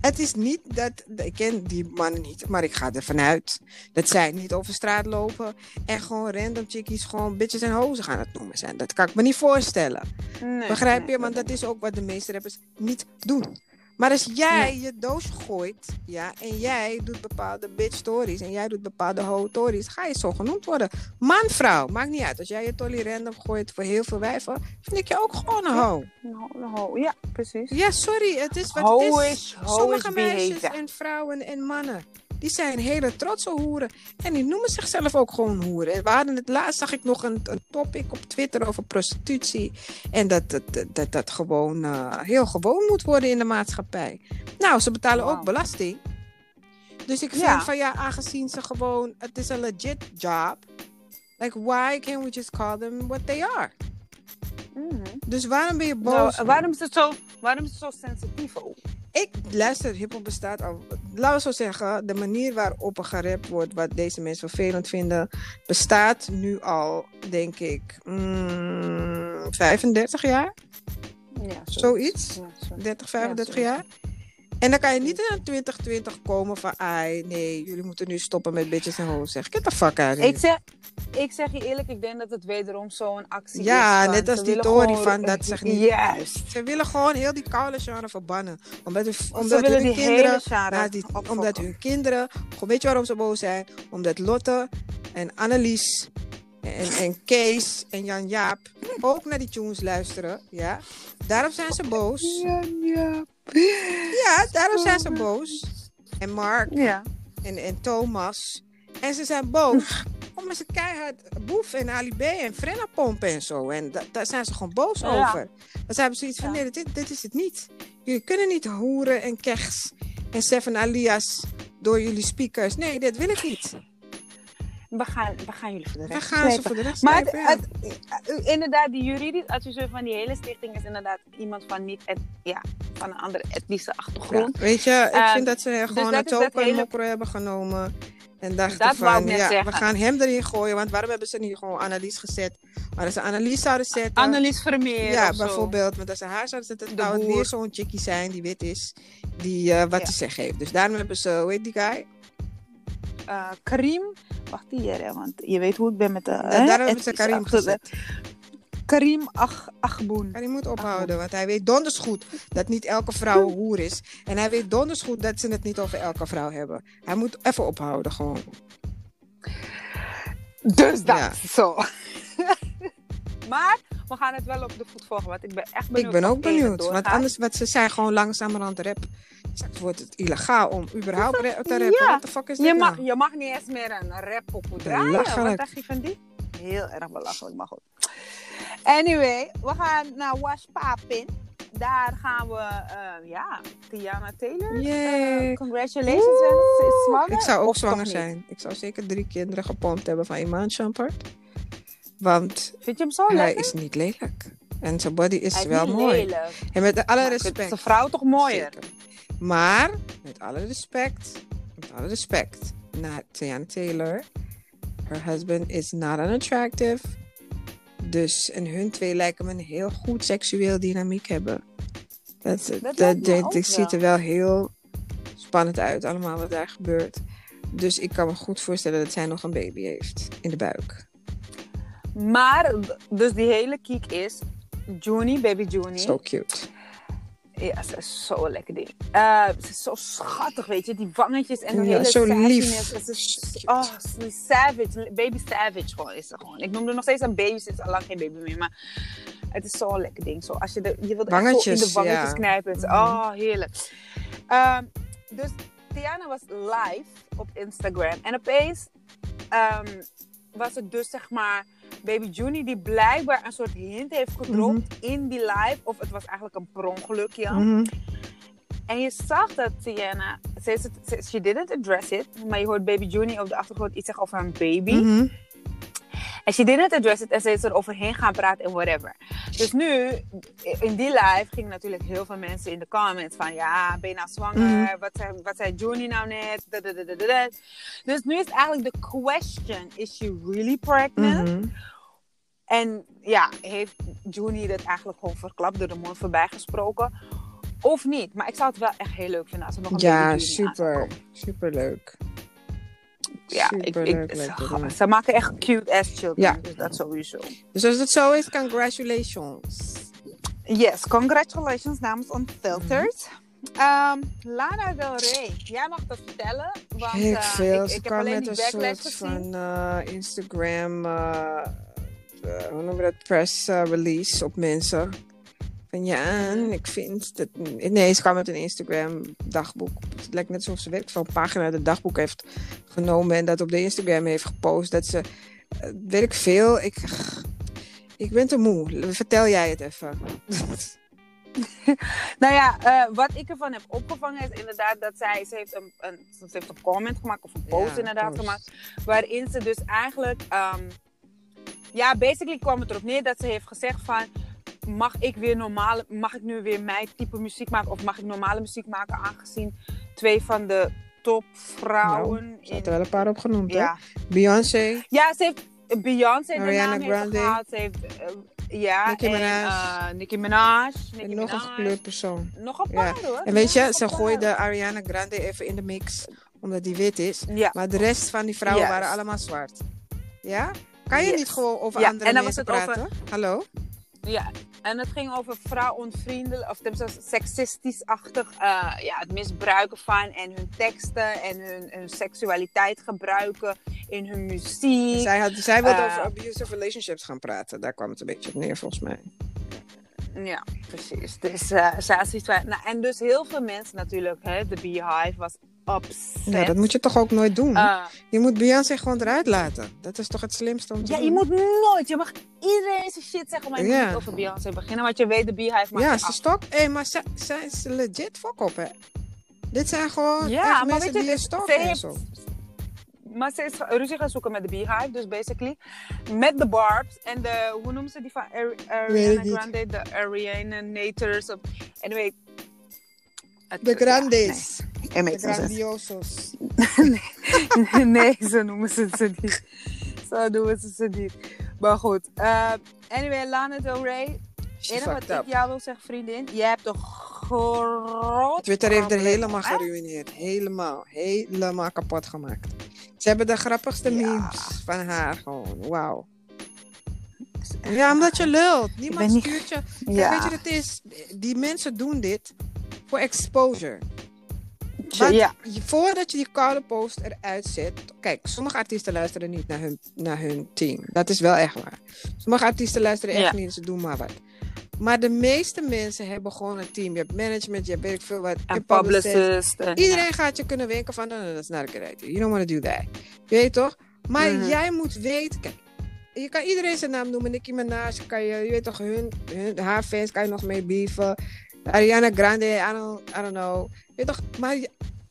Het is niet dat. Ik ken die mannen niet, maar ik ga ervan uit dat zij niet over straat lopen en gewoon random chickies, gewoon bitches en hozen gaan het noemen zijn. Dat kan ik me niet voorstellen. Nee, Begrijp nee, je? Want dat is ook wat de meeste rappers niet doen. Maar als jij je doos gooit, ja, en jij doet bepaalde bitch stories en jij doet bepaalde hoe stories, ga je zo genoemd worden. Man, vrouw, maakt niet uit. Als jij je tolly random gooit voor heel veel wijven, vind ik je ook gewoon een hoe. Nou, nou, ja, precies. Ja, sorry, het is wat Hoe het is. is, Sommige is meisjes en vrouwen en mannen, die zijn hele trotse hoeren. En die noemen zichzelf ook gewoon hoeren. We hadden het laatst, zag ik nog een, een topic op Twitter over prostitutie. En dat dat, dat, dat, gewoon eh, heel gewoon moet worden in de maatschappij. Nou, ze betalen ook belasting. Dus ik vind Ja. van ja, aangezien ze gewoon, het is een legit job. Like, why can't we just call them what they are? Mhm. Dus waarom ben je boos? Nou, waarom, is het zo, waarom is het zo sensitief? Ik luister, hiphop bestaat al. Laten we zo zeggen, de manier waarop er gerapt wordt, wat deze mensen vervelend vinden, bestaat nu al, denk ik, mm, 35 jaar, Ja, Zoiets? Ja, zo. 30, 35 Ja, jaar. En dan kan je niet in 2020 komen van, ai, nee, jullie moeten nu stoppen met bitches en hoes. Zeg, get the fuck out of Ik zeg, ik zeg je eerlijk, ik denk dat het wederom zo'n actie is. Ja, net als die Tory gewoon- van, dat zegt niet- Juist. Ze willen gewoon heel die koude genre verbannen. Omdat, hun- Ze omdat hun die kinderen die- omdat hun kinderen, weet je waarom ze boos zijn? Omdat Lotte en Annelies en, en Kees en Jan Jaap ook naar die tunes luisteren. Ja? Daarom zijn ze boos. Ja, ja. Ja, daarom zijn ze boos. En Mark Ja. en, en Thomas. En ze zijn boos omdat ze keihard Boef en Ali B en Frenna pompen en zo. En da- daar zijn ze gewoon boos Ja. over. Dan hebben ze zoiets van, nee, dit, dit is het niet. Jullie kunnen niet hoeren en kechs en Seven Alias door jullie speakers. Nee, dit wil ik niet. We gaan, we gaan jullie voor de We rest gaan ze voor de rest Maar het, het- uh, inderdaad, die juridisch adviseur van die hele stichting is inderdaad iemand van niet et, ja, van een andere etnische Ja, achtergrond. weet je, ik Ehm, vind dat ze gewoon dat het is dat token en hele- mokro hebben genomen. En dachten van, ja, zeggen. we gaan hem erin gooien. Want waarom hebben ze niet gewoon Annelies gezet? Maar als ze Annelies zouden zetten... Annelies Vermeer Ja, bijvoorbeeld. Want als ze haar zouden zetten, zou het weer zo'n chickie zijn die wit is. Die eh, wat Ja. te zeggen heeft. Dus daarom hebben ze, hoe heet die guy? Eh, Karim, wacht hier, want je weet hoe ik ben met de. Da- hè, daarom ze is Karim de- gezet. Karim Ach, Achboen. Karim moet ophouden, want hij weet donders goed dat niet elke vrouw een hoer is. En hij weet donders goed dat ze het niet over elke vrouw hebben. Hij moet even ophouden gewoon. Dus dat, Ja. zo. maar we gaan het wel op de voet volgen, want ik ben echt benieuwd. Ik ben ook het benieuwd. Want anders, wat ze zijn gewoon langzamerhand rap. Straks wordt het illegaal om überhaupt te rappen. Ja. What the fuck is dit Je mag, nou? je mag niet eens meer een rap op draaien. Wat dacht je van die? Heel erg belachelijk, maar goed. Anyway, we gaan naar Wash Papin. Daar gaan we, eh, ja, Tiana Taylor. Eh, congratulations, ze is zwanger. Ik zou ook Of zwanger zijn. Ik zou zeker drie kinderen gepompt hebben van Iman Champert. Want Vind je hem zo hij lekker? is niet lelijk. En zijn body is wel mooi. lelijk. En met alle Maar respect. Is een vrouw toch mooier? Zeker. Maar, met alle respect, met alle respect naar Tiana Taylor. Her husband is not unattractive. Dus, en hun twee lijken me een heel goed seksueel dynamiek hebben. Dat, dat, ook ziet er wel heel spannend uit, allemaal wat daar gebeurt. Dus ik kan me goed voorstellen dat zij nog een baby heeft in de buik. Maar, dus die hele kiek is... Juni, baby Juni. So cute. Ja, ze is zo lekker ding. Eh, ze is zo schattig, weet je. Die wangetjes en de Ja, hele zo lief. is, oh, die savage. Baby savage gewoon is ze gewoon. Ik noem er nog steeds een baby. Ze is al lang geen baby meer. Maar het is zo'n lekker ding. Zo, als je, de, je wilt echt zo in Wangetjes, de wangetjes ja. knijpen. Mhm. Oh, heerlijk. Ehm, dus Tiana was live op Instagram. En opeens ehm, was het dus zeg maar Baby Juni die blijkbaar een soort hint heeft gedropt in die live. Of het was eigenlijk een per ongelukje. Mhm. En je zag dat Tiana, ze, ze, ze, she didn't address it, maar je hoort Baby Juni op de achtergrond iets zeggen over een baby. Mhm. En she didn't address it en ze is er overheen gaan praten en whatever. Dus nu, in die live, gingen natuurlijk heel veel mensen in de comments van... Ja, ben je nou zwanger? Mhm. Wat zei, wat zei Juni nou net? Dus nu is eigenlijk de question, is she really pregnant? Mhm. En ja, heeft Juni dat eigenlijk gewoon verklapt, door de mond voorbij gesproken? Of niet? Maar ik zou het wel echt heel leuk vinden als er nog een Ja, aan zou super. Super leuk. Ja, ik, ik, ze, ze maken echt cute ass children. Ja. Dus dat sowieso. Dus als het zo is, congratulations. Yes, congratulations namens Unfiltered. Ehm, Lana Del Rey, jij mag dat vertellen. Want Heel eh, veel. ik, Ze ik heb alleen met die een soort van eh, Instagram, eh, eh, hoe je dat, press release op mensen. Van ja, ik vind dat... Nee, ze kwam met een Instagram dagboek. Het lijkt net alsof ze ik veel, een pagina het dagboek heeft genomen en dat op de Instagram heeft gepost. Dat ze, eh, weet ik veel, ik, ik ben te moe. Vertel jij het even. Nou ja, eh, wat ik ervan heb opgevangen is inderdaad dat zij... Ze heeft een, een, ze heeft een comment gemaakt, of een post Ja, inderdaad post. gemaakt. Waarin ze dus eigenlijk... ehm, ja, basically kwam het erop neer dat ze heeft gezegd van... Mag ik, weer normale, mag ik nu weer mijn type muziek maken? Of mag ik normale muziek maken? Aangezien twee van de topvrouwen... Nou, ze in, er wel een paar opgenoemd, hè? ja, Beyoncé, Ja, ze heeft Beyoncé de Ariana naam heeft Grande. gehad. Ze heeft, eh, ja, Nicki en, Minaj. eh, Nicki Minaj. Nicki en nog een gekleurd persoon. Nog een Ja. paar hoor. En weet je, ze gooide Ariana Grande even in de mix, omdat die wit is. Ja, Maar de rest van die vrouwen waren allemaal zwart. Ja? Kan je Yes. niet gewoon over Ja, andere en dan was mensen het over- praten? Hallo? ja. En het ging over vrouwonvriendelijk, of seksistisch-achtig, eh, ja, het misbruiken van en hun teksten en hun, hun seksualiteit gebruiken in hun muziek. Zij, had, zij wilde Eh. over abusive relationships gaan praten. Daar kwam het een beetje op neer, volgens mij. Ja, precies. Dus zoiets van- nou, en dus heel veel mensen natuurlijk, hè, de Beehive was upset. Ja, dat moet je toch ook nooit doen? Eh, je moet Beyoncé gewoon eruit laten. Dat is toch het slimste om te Ja, doen? je moet nooit. Je mag iedereen zijn shit zeggen, maar je moet Ja. niet over Beyoncé beginnen. Want je weet, de Beehive maakt Ja, ze stok. Hé, maar zij, zij is legit fok op, hè? Dit zijn gewoon Ja, echt maar mensen weet je, die je ze stalken en zo. Maar ze is ruzie gaan zoeken met de Beehive, dus basically. Met de Barbs en de, hoe noemen ze die van Ari- Ariana. Grande? De Ariana Nators. Of, anyway. Het- De ja, Grandes. nee. Sense. grandiosos. nee, zo noemen ze ze niet. Zo noemen ze ze niet. Maar goed. eh, anyway, Lana Del Rey. Enige wat ik jou wil zeggen, vriendin. Je hebt een groot Twitter heeft er helemaal geruineerd. Helemaal. Helemaal kapot gemaakt. Ze hebben de grappigste Ja. memes van haar gewoon. Wauw. Ja, omdat je lult. Niemand niet- stuurt je. Kijk, Ja. Weet je wat het is? Die mensen doen dit voor exposure. Want Ja. voordat je die koude post eruit zet. Kijk, sommige artiesten luisteren niet naar hun, naar hun team. Dat is wel echt waar. Sommige artiesten luisteren echt Ja. niet, ze doen maar wat. Maar de meeste mensen hebben gewoon een team. Je hebt management, je hebt weet ik veel wat. En publicist. publicist. En, Iedereen gaat je kunnen wenken van, no, no, that's not a good idea. You don't want to do that. Je weet toch? Maar Mhm. jij moet weten, kijk, je kan iedereen zijn naam noemen. Nicki Minaj, kan je, je weet toch, hun, hun, haar fans kan je nog mee beefen. Ariana Grande, I don't, I don't know. Je weet toch, maar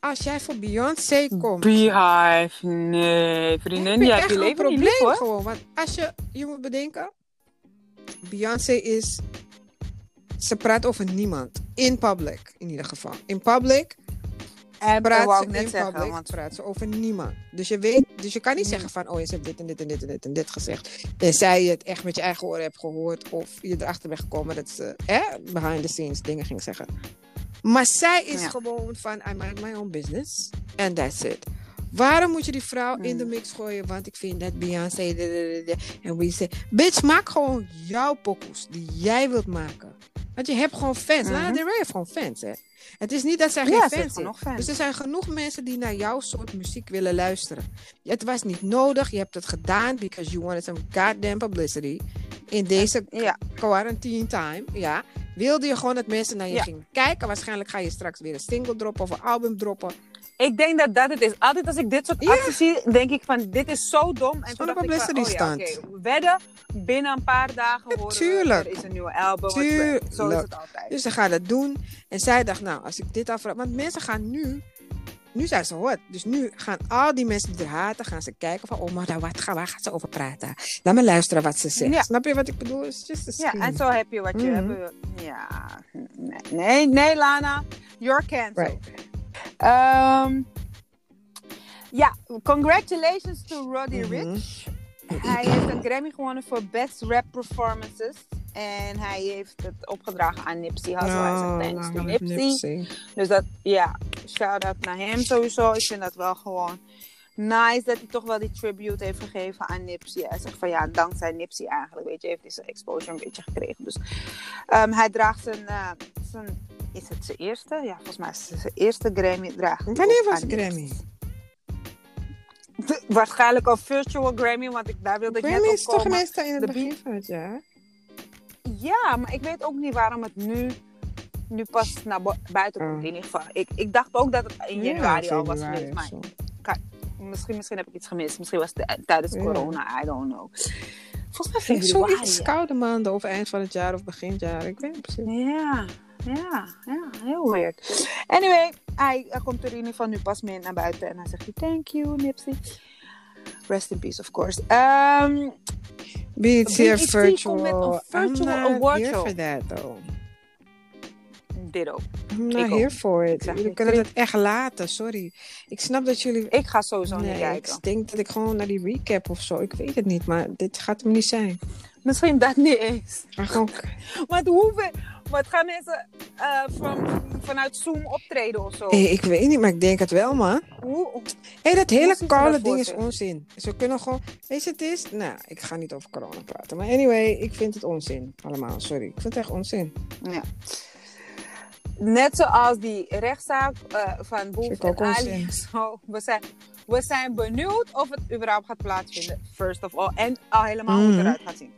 als jij voor Beyoncé komt, Beehive. Nee, vriendin. heb je hebt je niet probleem lief, hoor. gewoon. Want als je, je moet bedenken, Beyoncé is, ze praat over niemand. In public, in ieder geval. In public En praat ze net zeggen. public, Want, praat ze over niemand. Dus je weet, dus je kan niet zeggen van, oh, je hebt dit en dit en dit en dit en dit gezegd. Tenzij je het echt met je eigen oren hebt gehoord of je erachter bent gekomen dat ze eh, behind the scenes dingen ging zeggen. Maar zij is Ja. gewoon van, I mind my own business and that's it. Waarom moet je die vrouw in de Mm. mix gooien? Want ik vind dat Beyoncé. de- de- de- de- En we say, bitch, maak gewoon jouw pokoes die jij wilt maken. Want je hebt gewoon fans. Mhm. Del Rey heeft gewoon fans, hè. Het is niet dat zij Ja, geen ze fans fans. Dus er zijn genoeg mensen die naar jouw soort muziek willen luisteren. Het was niet nodig. Je hebt het gedaan because you wanted some goddamn publicity. In deze Ja. quarantine time, ja. Wilde je gewoon dat mensen naar je Ja. gingen kijken. Waarschijnlijk ga je straks weer een single droppen of een album droppen. Ik denk dat dat het is. Altijd als ik dit soort acties zie, denk ik van dit is zo dom. En toen dacht ik van, oh ja, wedden, binnen een paar dagen Ja, horen we, tuurlijk. er is een nieuwe album. Zo is Tuurlijk. het altijd. Dus ze gaat het doen. En zij dacht, nou, als ik dit afvraag... Want mensen gaan nu... Nu zijn ze hot. Dus nu gaan al die mensen die er haten, gaan ze kijken van... Oh, maar daar, wat, waar gaat ze over praten? Laat me luisteren wat ze zegt. Ja. Snap je wat ik bedoel? Ja, en zo heb je wat je Mhm. hebt. Ja, nee, nee, nee, Lana. You're cancelled. Right. Ehm, ja, congratulations to Roddy Mhm. Rich. Hij heeft een Grammy gewonnen voor Best Rap Performances. En hij heeft het opgedragen aan Nipsey Hussle. hij Oh, zegt thanks to lang Nipsey. Nipsey. Dus dat, ja, shout-out naar hem sowieso. Ik vind dat wel gewoon nice dat hij toch wel die tribute heeft gegeven aan Nipsey. Hij zegt van ja, dankzij Nipsey eigenlijk, weet je, heeft hij zijn exposure een beetje gekregen. Dus ehm, hij draagt zijn, eh, zijn, is het zijn eerste? Ja, volgens mij is het zijn eerste Grammy draagt. hij Wanneer was. Grammy? De- waarschijnlijk een virtual Grammy, want ik, daar wilde ik Grammy net is op toch komen. meestal in het De begin van het jaar? Ja, maar ik weet ook niet waarom het nu, nu pas naar bu- buiten komt. Oh. In ieder geval. Ik, ik dacht ook dat het in januari al was geweest. Maar zo. Misschien, misschien heb ik iets gemist. Misschien was het tijdens Ja. corona. I don't know. Volgens mij Vind februari. zoiets koude maanden of eind van het jaar of begin het jaar. Ik weet niet precies. Ja, ja, ja, heel weird. Anyway, hij, hij komt er in ieder geval nu pas mee naar buiten. En hij zegt, thank you, Nipsey. Rest in peace, of course. Beats here BET virtual. met een virtual I'm not award here show. for that, though. Ditto. Ik Ik it. zeg Jullie niet. kunnen het echt laten, sorry. Ik snap dat jullie... Ik ga sowieso Nee, niet ik kijken. denk dat ik gewoon naar die recap of zo. Ik weet het niet, maar dit gaat hem niet zijn. Misschien dat niet eens. Maar gewoon... Want hoeveel... Wat gaan mensen eh, van, vanuit Zoom optreden of zo? Hey, ik weet niet, maar ik denk het wel, man. Hoe, Hé, dat hele koude ding voor is onzin. Ze kunnen gewoon... Weet je, het is... Nou, ik ga niet over corona praten. Maar anyway, ik vind het onzin. Allemaal, sorry. Ik vind het echt onzin. Ja. Net zoals die rechtszaak eh, van Boef en Ali. Zo, we, zijn, we zijn benieuwd of het überhaupt gaat plaatsvinden. First of all. En al helemaal hoe het Mhm. eruit gaat zien.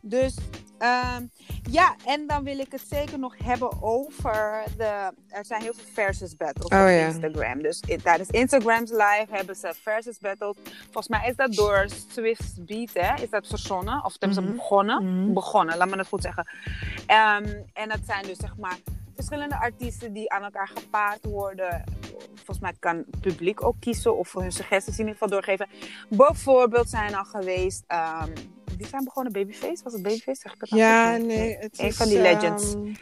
Dus ehm, ja, en dan wil ik het zeker nog hebben over de... Er zijn heel veel versus battles Oh, op ja. Instagram. Dus in- tijdens Instagram's live hebben ze versus battles. Volgens mij is dat door Swift Beat, hè? Is dat verzonnen? Of hebben ze Mhm. begonnen? Mhm. Begonnen, laat me het goed zeggen. Ehm, en dat zijn dus zeg maar verschillende artiesten die aan elkaar gepaard worden. Volgens mij kan het publiek ook kiezen of hun suggesties in ieder geval doorgeven. Bijvoorbeeld zijn al geweest. ehm wie zijn begonnen? Babyface? Was het Babyface? Zeg ik het Ja, goed? nee. Het Een is, van die legends. ehm,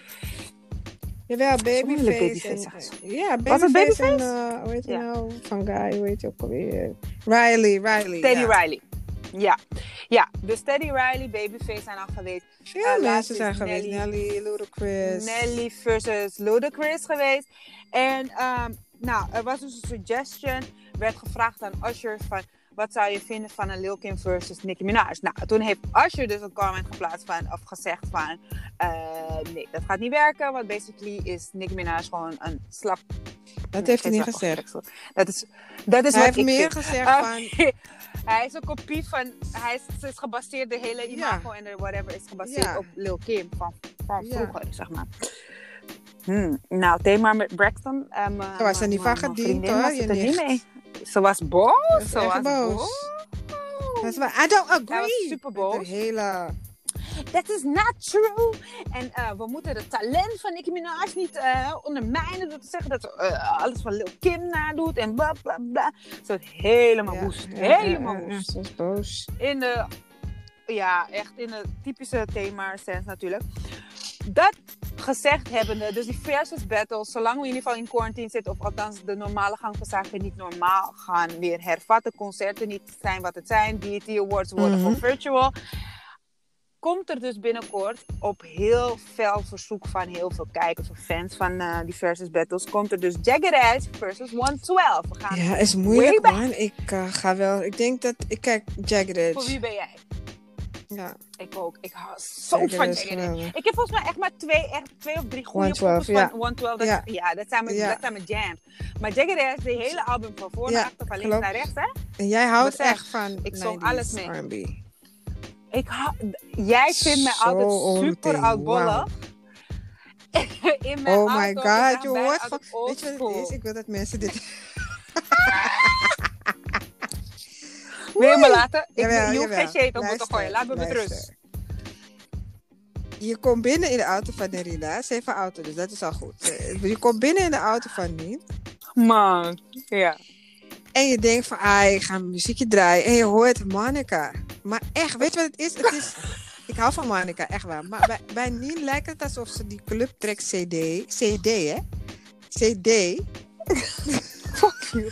jawel, Babyface. Babyface en- ja, Was het Babyface en, Babyface? eh, hoe heet je Ja. nou? Van Guy, hoe heet je ook alweer? Riley, Riley. Teddy ja. Riley. Ja. ja, dus Teddy Riley, Babyface zijn al geweest. Veel Eh, mensen zijn geweest. Nelly. Nelly, Ludacris. Nelly versus Ludacris geweest. En ehm, nou, er was dus een suggestion. werd gevraagd aan Usher van... Wat zou je vinden van een Lil Kim versus Nicki Minaj? Nou, toen heeft Usher dus een comment geplaatst van... Of gezegd van... eh, nee, dat gaat niet werken. Want basically is Nicki Minaj gewoon een slap... Dat heeft hij niet gezegd. Dat is, dat is Hij wat heeft ik meer vind. gezegd Ah, van... hij is een kopie van... Hij is, is gebaseerd... De hele imago en de whatever is gebaseerd Ja. op Lil Kim van, van Ja. vroeger, zeg maar. Hmm, nou, thema met Braxton. mijn- Ze was er niet van gediend, hoor, was je er niet mee. Ze was boos. is Ze was boos. is waar. I don't agree. Hij was super boos. De hele... That is not true. En eh, we moeten het talent van Nicki Minaj niet eh, ondermijnen door te zeggen dat ze eh, alles van Lil Kim nadoet en bla bla bla. Ze helemaal Ja, woest. ja, helemaal ja, ja, woest. Ze was boos. in de, ja, echt in de typische thema-sens natuurlijk. Dat gezegd hebbende, dus die versus battles, zolang we in ieder geval in quarantine zitten, of althans de normale gang van zaken niet normaal gaan weer hervatten, concerten niet zijn wat het zijn, BET Awards worden Mhm. voor virtual, komt er dus binnenkort op heel fel verzoek van heel veel kijkers of fans van eh, die versus battles, komt er dus Jagged Edge versus 112. We gaan Ja, is moeilijk man. Ik eh, ga wel... Ik denk dat... Ik kijk Jagged Voor Edge. wie ben jij? Ja, Ik ook. Ik hou zo zeker, van is geweldig. Ik heb volgens mij echt maar twee, echt twee of drie goede 112, poppers ja. van 112. Dat, Ja. ja. dat zijn mijn, Ja. dat zijn mijn jams. Maar Jagged Edge, de hele album van voor naar achter, van links naar rechts, hè? En jij houdt echt van ik zong 90s alles mee. R&B. Ik hou, jij vindt mij altijd super oudbollig. wauw. In mijn Oh my auto, god, je hoort van... Weet je wat het is? Ik wil dat mensen dit... Wil je me laten? Ik, Jawel, je hoeft geen shade op moeten gooien. Laat me met rust. Je komt binnen in de auto van Nerida. Ze heeft een auto, dus dat is al goed. Je komt binnen in de auto van Nien. Man, ja. En je denkt van, ah, ik ga een muziekje draaien. En je hoort Monica. Maar echt, weet je wat het is? Het is... Ik hou van Monica, echt waar. Maar bij, bij Nien lijkt het alsof ze die clubtrack CD... CD, hè? CD. Fuck you.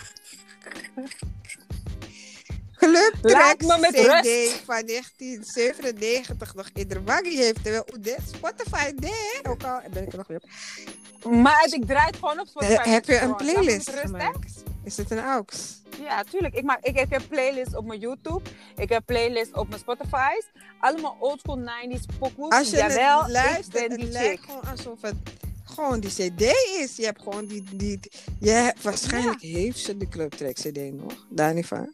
Met CD van 1997 nog in de waggie heeft. Terwijl Spotify deed. Ook al ben ik er nog weer op. Maar ik draai het gewoon op Spotify. Eh, heb je een playlist? Is het een AUX? Ja, tuurlijk. Ik, maak, ik, ik heb playlists op mijn YouTube. Ik heb playlists op mijn Spotify's. Allemaal oldschool 90s pokoes. Als je Jawel, het luistert, het die lijkt gewoon alsof het gewoon die CD is. Je hebt gewoon die. die je waarschijnlijk heeft ze de Clubtrack CD nog. Daar niet van.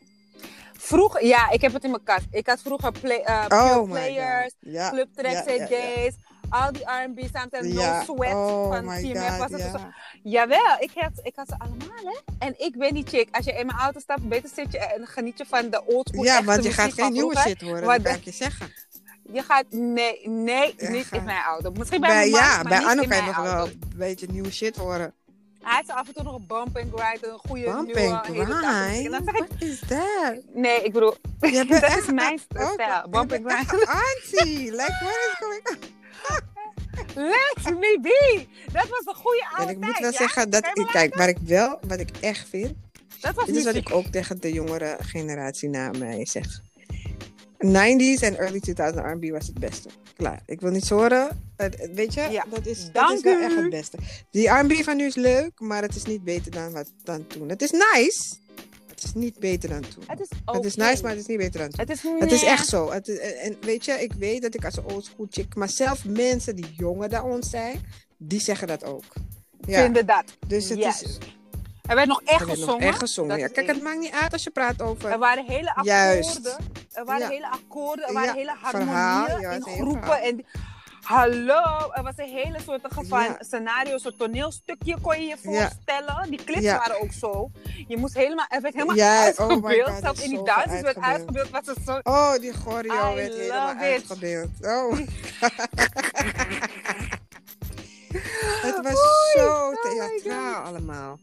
Vroeger, ja, ik heb het in mijn kast. Ik had vroeger play, eh, Oh Players. Ja. Club Track ja, ja, ja. CD's, al die R&B sound Ja. No Sweat oh van god, was het ja. zo. Jawel, ik had, ik had ze allemaal, hè. En ik ben die chick. Als je in mijn auto stapt, beter zit je en geniet je van de oldschool Ja, echte want je gaat geen nieuwe shit horen, dat kan ik je zeggen. Je gaat, nee, nee, Ja, niet in mijn auto. Misschien bij, Bij, mijn man, ja, maar bij niet Anno in kan je nog wel een beetje nieuwe shit horen. Hij heeft af en toe nog een bump and grind, een goede Bump nieuwe and dag. En ik, What is that? nee, ik bedoel, Je dat echt is mijn stijl. ook- Bump and grind. Auntie, like what is going on? Let me be. Dat was een goede En oude ik moet wel ja? zeggen dat ik, kijk, waar ik wel, wat ik echt vind, Dat was dit is wat ik ook tegen de jongere generatie na mij zeg. 90s en early 2000 R&B was het beste. Klaar. Ik wil niets horen. Weet je, Ja. dat is, dat is wel echt het beste. Die R&B van nu is leuk, maar het is niet beter dan, wat, dan toen. Het is nice, het is niet beter dan toen. Het is Het is nice, maar het is niet beter dan toen. Het is, Het is echt zo. Het is- en weet je, ik weet dat ik als een oldschool chick, maar zelf mensen die jonger dan ons zijn, die zeggen dat ook. Ja, Vinden dat. dus het Juist. is Er werd nog echt er werd nog gezongen. echt gezongen. Ja. Kijk, het maakt niet uit als je praat Er over. waren hele akkoorden. Juist. Er waren Ja. hele akkoorden. Er Ja, waren hele harmonieën Ja, in groepen. En, hallo, er was een hele soort van scenario, een soort toneelstukje kon je je voorstellen. Die clips waren ook zo. Je moest helemaal, er werd helemaal Ja, oh uitgebeeld. God, Zelfs in die zoveel werd uitgebeeld. Was het zo, Oh, die choreo I werd helemaal it. uitgebeeld. Oh. het was zo my theatraal allemaal.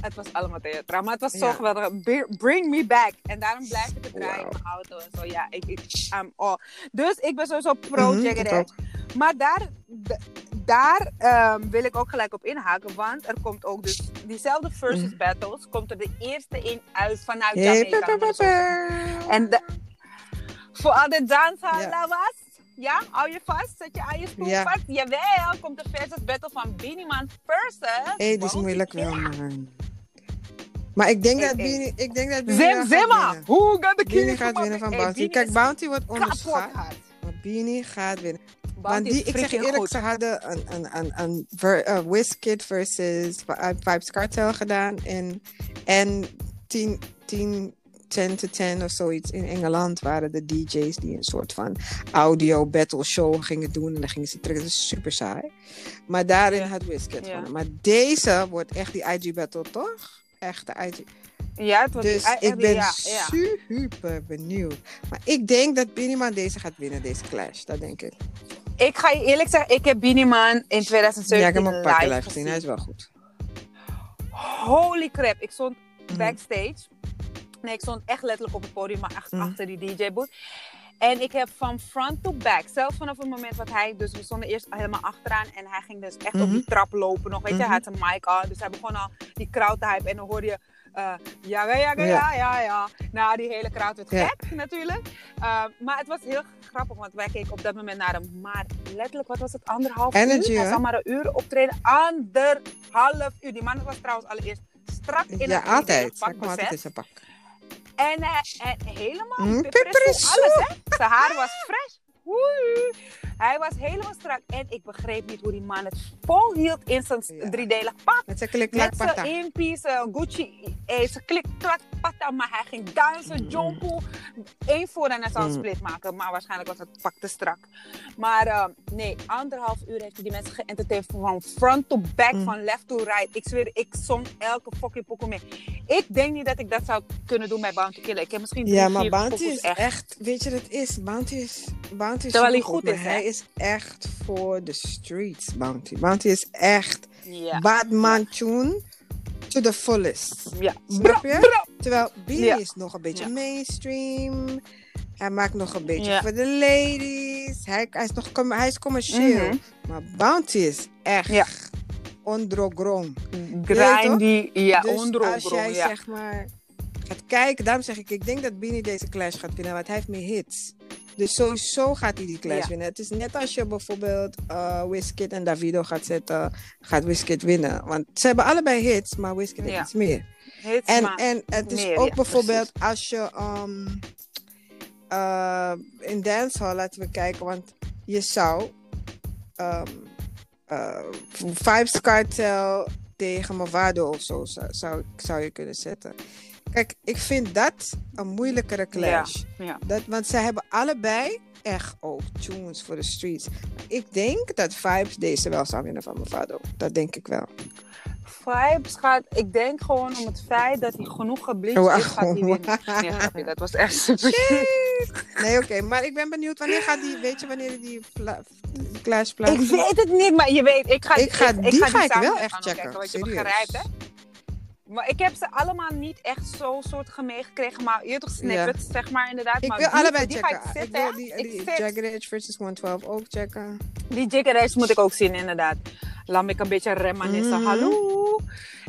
Het was allemaal theatraal, maar het was Ja. geweldig. Be- Bring me back. En daarom blijf ik het draaien in mijn auto en zo. Ja, ik, ik I'm all. Dus ik ben sowieso pro ook. Maar daar, daar ehm, wil ik ook gelijk op inhaken. Want er komt ook dus diezelfde versus Mhm. battles. Komt er de eerste in uit vanuit Hey, Jamaica. En de, voor al de dansen was. Ja, hou je vast. Zet je aan je stoel Ja. vast. Jawel, komt de versus battle van Beanie Man versus. Hé, dit is moeilijk wel, man. Maar ik denk Hey, dat hey. Beanie, ik denk dat wel Zim gaat Zimma! winnen. Who got the Beanie keys gaat winnen van Bounty. Kijk, Bounty wordt onderschat. Maar Beanie gaat winnen. Bounty Want die, is ik zeg eerlijk, goed. ze hadden een, een, een, een eh, Wizkid versus uh, Vibes Cartel gedaan. En, en 10, 10, 10 to 10 of zoiets in Engeland waren de DJ's die een soort van audio battle show gingen doen. En dan gingen ze terug. Dat is super saai. Maar daarin Ja. had Wizkid Ja. gewonnen. Maar deze wordt echt die IG battle, toch? Echt de IG. Ja, het was Dus die- ik ben ja, ja. super benieuwd. Maar ik denk dat Beanie Man deze gaat winnen, deze clash. Dat denk ik. Ik ga je eerlijk zeggen, ik heb Beanie Man in 2017 Ja, ik heb hem een paar keer live live gezien. Hij is wel goed. Holy crap, ik stond Mhm. backstage. Nee, ik stond echt letterlijk op het podium, maar echt Mhm. achter die DJ-booth. En ik heb van front to back, zelfs vanaf het moment wat hij, dus we stonden eerst helemaal achteraan en hij ging dus echt op Mhm. die trap lopen nog, weet je, Mhm. hij had een mic aan, dus hij begon al die crowd te en dan hoorde je, eh ja, ja, ja, ja, Ja. ja, ja. Nou, die hele crowd werd Ja. gek natuurlijk. Uh, maar het was heel grappig, want wij keken op dat moment naar hem, maar letterlijk, wat was het, anderhalf Energy, uur? Hij zal maar een uur optreden, anderhalf uur. Die man was trouwens allereerst strak in Ja, het altijd. pak Hij kwam altijd in zijn pak. En, eh, en helemaal Mm, alles hè. Zijn haar was fresh. Oei. Hij was helemaal strak. En ik begreep niet hoe die man het volhield in zijn Ja. driedelig pak. Met zijn klik Met klak zijn één piece eh, Gucci, eh, zijn klik klak patta, maar hij ging dansen, jonko. Eén voor en hij zou een Mm. split maken, maar waarschijnlijk was het pak te strak. Maar eh, nee, anderhalf uur heeft hij die mensen geëntertained van front to back, Mm. van left to right. Ik zweer, ik zong elke fucking pokoe mee. Ik denk niet dat ik dat zou kunnen doen bij Bounty Killer. Ik heb misschien drie, Ja, maar Bounty is echt, weet je wat het is? Bounty is, Bounty is Terwijl hij goed is, hè? Is echt voor de streets, Bounty. Bounty is echt Ja. Batman tune to the fullest. Ja. Snap Bro, je? bro. Terwijl Ja. is nog een beetje Ja. mainstream. Hij maakt nog een beetje Ja. voor de ladies. Hij, hij is nog hij is commercieel. Mhm. Maar Bounty is echt Ja. ondrogrom. Grindy, ja, dus ondrogrom, als jij zeg maar gaat kijken, daarom zeg ik, ik denk dat Beanie deze clash gaat winnen, want hij heeft meer hits. Dus sowieso gaat hij die clash Ja. winnen. Het is net als je bijvoorbeeld uh, Wizkid en Davido gaat zetten, gaat Wizkid winnen. Want ze hebben allebei hits, maar Wizkid heeft Ja. iets meer. Hits, En, maar- en het is meer, ook ja, bijvoorbeeld als je um, uh, in dancehall, laten we kijken, want je zou um, uh, Vibes Cartel tegen Movado of zo zou, zou, zou je kunnen zetten. Kijk, ik vind dat een moeilijkere clash. ja. Dat, want zij hebben allebei echt ook tunes voor de streets. Ik denk dat Vibes deze wel zou winnen van Movado. Dat denk ik wel. Vibes gaat, ik denk gewoon om het feit dat hij genoeg gebleached Wauw. is, gaat hij winnen. Dat was echt super. Nee, oké. Maar ik ben benieuwd. Wanneer gaat die... Weet je wanneer die pla- clash Ik plaatsen? weet het niet, maar je weet, ik ga, Ik ga- die ga ik samen wel met echt checken, kijken, wat je begrijpt, hè? Maar ik heb ze allemaal niet echt zo soort meegekregen, maar je toch snippets, zeg maar inderdaad. Ik maar wil die- allebei die checken. Ga ik ik zitten, wil hè? die, Ik die zit. Jagged Edge versus 112 ook checken. Die Jigger moet ik ook zien, inderdaad. Laat me een beetje reminiscen. Mhm. Hallo.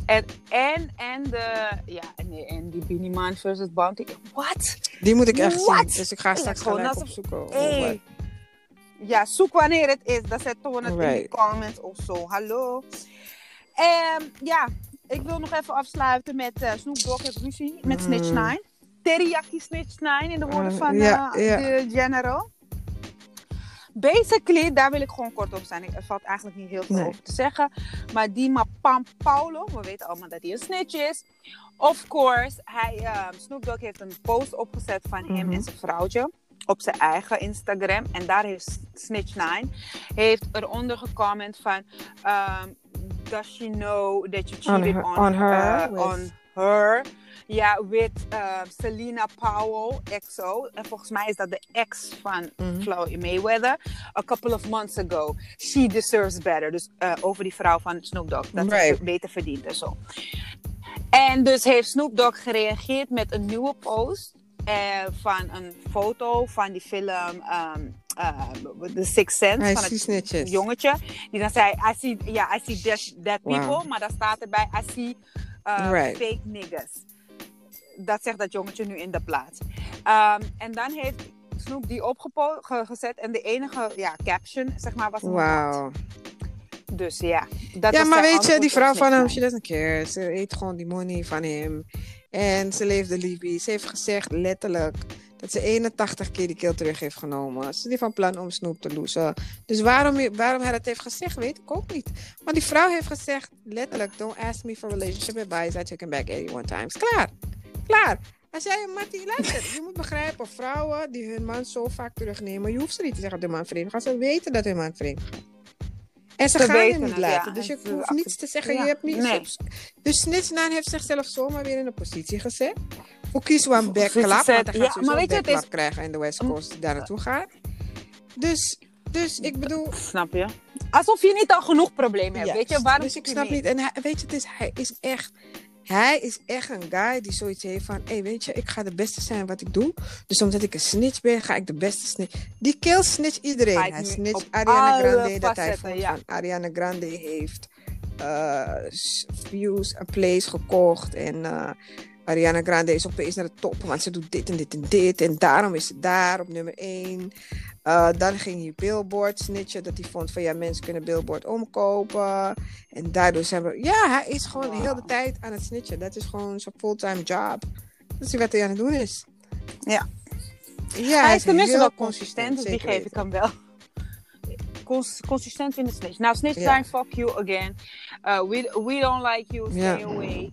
En, en, en, de, ja, nee, en die Beanie Man versus Bounty. Wat? Die moet ik echt What? zien. Dus ik ga straks Gewoon gelijk opzoeken. Hey. Ja, zoek wanneer het is. Dan zet het in de comments of zo. Hallo. Ehm, ja, ik wil nog even afsluiten met eh Snoop Dogg heeft ruzie met Mm. Snitch 9. Teriyaki Snitch 9 in de woorden Uh, van eh, de general. Basically, daar wil ik gewoon kort op zijn. Er valt eigenlijk niet heel veel Nee. over te zeggen. Maar die Mapam Paulo, we weten allemaal dat hij een snitch is. Of course, hij, eh, Snoop Dogg heeft een post opgezet van hem Mhm. en zijn vrouwtje op zijn eigen Instagram. En daar heeft Snitch 9 heeft eronder gecomment van... Um, does she know that you On cheated her- on, on her, uh, with- on her? Ja, with uh, Selena Powell, XO. En volgens mij is dat de ex van Mhm. Floyd Mayweather. A couple of months ago. She deserves better. Dus uh, over die vrouw van Snoop Dogg. Dat Right. ze beter verdient en zo. En dus heeft Snoop Dogg gereageerd met een nieuwe post. eh, van een foto van die film um, uh, The Sixth Sense. Van het snitches. jongetje. Die dan zei, I see, ja, I see Wow. people. Maar dan staat erbij, I see uh, Right. fake niggas. Dat zegt dat jongetje nu in de plaats. Um, en dan heeft Snoop die opgezet. En de enige ja, caption, zeg maar, was. Wauw. Dus ja. Dat Ja, maar weet je, die vrouw van hem, she doesn't care. Ze eet gewoon die money van hem. En ze leefde liefie. Ze heeft gezegd, letterlijk, dat ze 81 keer die kill terug heeft genomen. Ze is niet van plan om Snoop te losen. Dus waarom, waarom hij dat heeft gezegd, weet ik ook niet. Maar die vrouw heeft gezegd, letterlijk, don't ask me for relationship advice. I took him back 81 times. Klaar. Klaar. Als jij een Mattie luistert, je moet begrijpen, vrouwen die hun man zo vaak terugnemen, je hoeft ze niet te zeggen dat hun man vreemd gaat. Ze weten dat hun man vreemd gaat. En ze Ze gaan hem niet het, laten. ja. Dus je hoeft niets te zeggen. ja. Je hebt niet Nee. Dus Snitchman heeft zichzelf zomaar weer in een positie gezet. Voor kies een Voor- backklap. voor Want hij gaat Ja, maar een weet je, het backklap is- krijgen in de West Coast die daar naartoe gaat. Dus, dus ik bedoel... Snap je? Alsof je niet al genoeg problemen hebt. Weet je, waarom dus ik snap niet. En hij, weet je, het is, hij is echt... Hij is echt een guy die zoiets heeft van... Hé, hey, weet je, ik ga de beste zijn wat ik doe. Dus omdat ik een snitch ben, ga ik de beste snitch... Die kill snitch iedereen. Hij op Ariana Grande. Dat hij vond ja. van Ariana Grande heeft... eh, views en plays gekocht. En eh, Ariana Grande is opeens naar de top. Want ze doet dit en dit en dit. En daarom is ze daar op nummer 1. dan ging hij Billboard snitchen. Dat hij vond van ja, mensen kunnen Billboard omkopen. En daardoor zijn we... Ja, hij is gewoon de hele Wauw. tijd aan het snitchen. Dat is gewoon zijn fulltime job. Dat is wat hij aan het doen is. Ja. Ja, hij is tenminste heel wel consistent, dus die geef ik hem wel. Cons- consistent in de snitch. Nou, snitch Ja. zijn, fuck you again. Uh, we, we don't like you, stay away.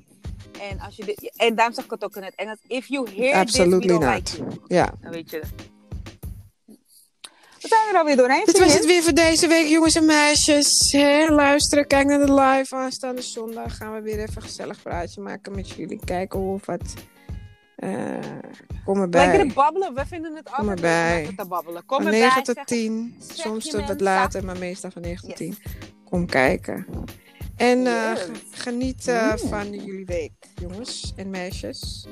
En, als je dit, en daarom zeg ik het ook in het Engels. If you hear this, Absolutely we don't not. like you. Ja. Dan weet je het. We zijn er alweer doorheen. Dit was het weer voor deze week, jongens en meisjes. Hè, luisteren, kijk naar de live aanstaande zondag. Gaan we weer even een gezellig praatje maken met jullie. Kijken of wat. eh kom erbij. Lekker babbelen. We vinden het altijd leuk om te babbelen. Kom Van erbij. 9 tot zeg- 10. zeg Soms tot wat later, maar meestal van 9 tot Yes. 10. Kom kijken. En ge- geniet eh, Mm. van jullie week, jongens en meisjes.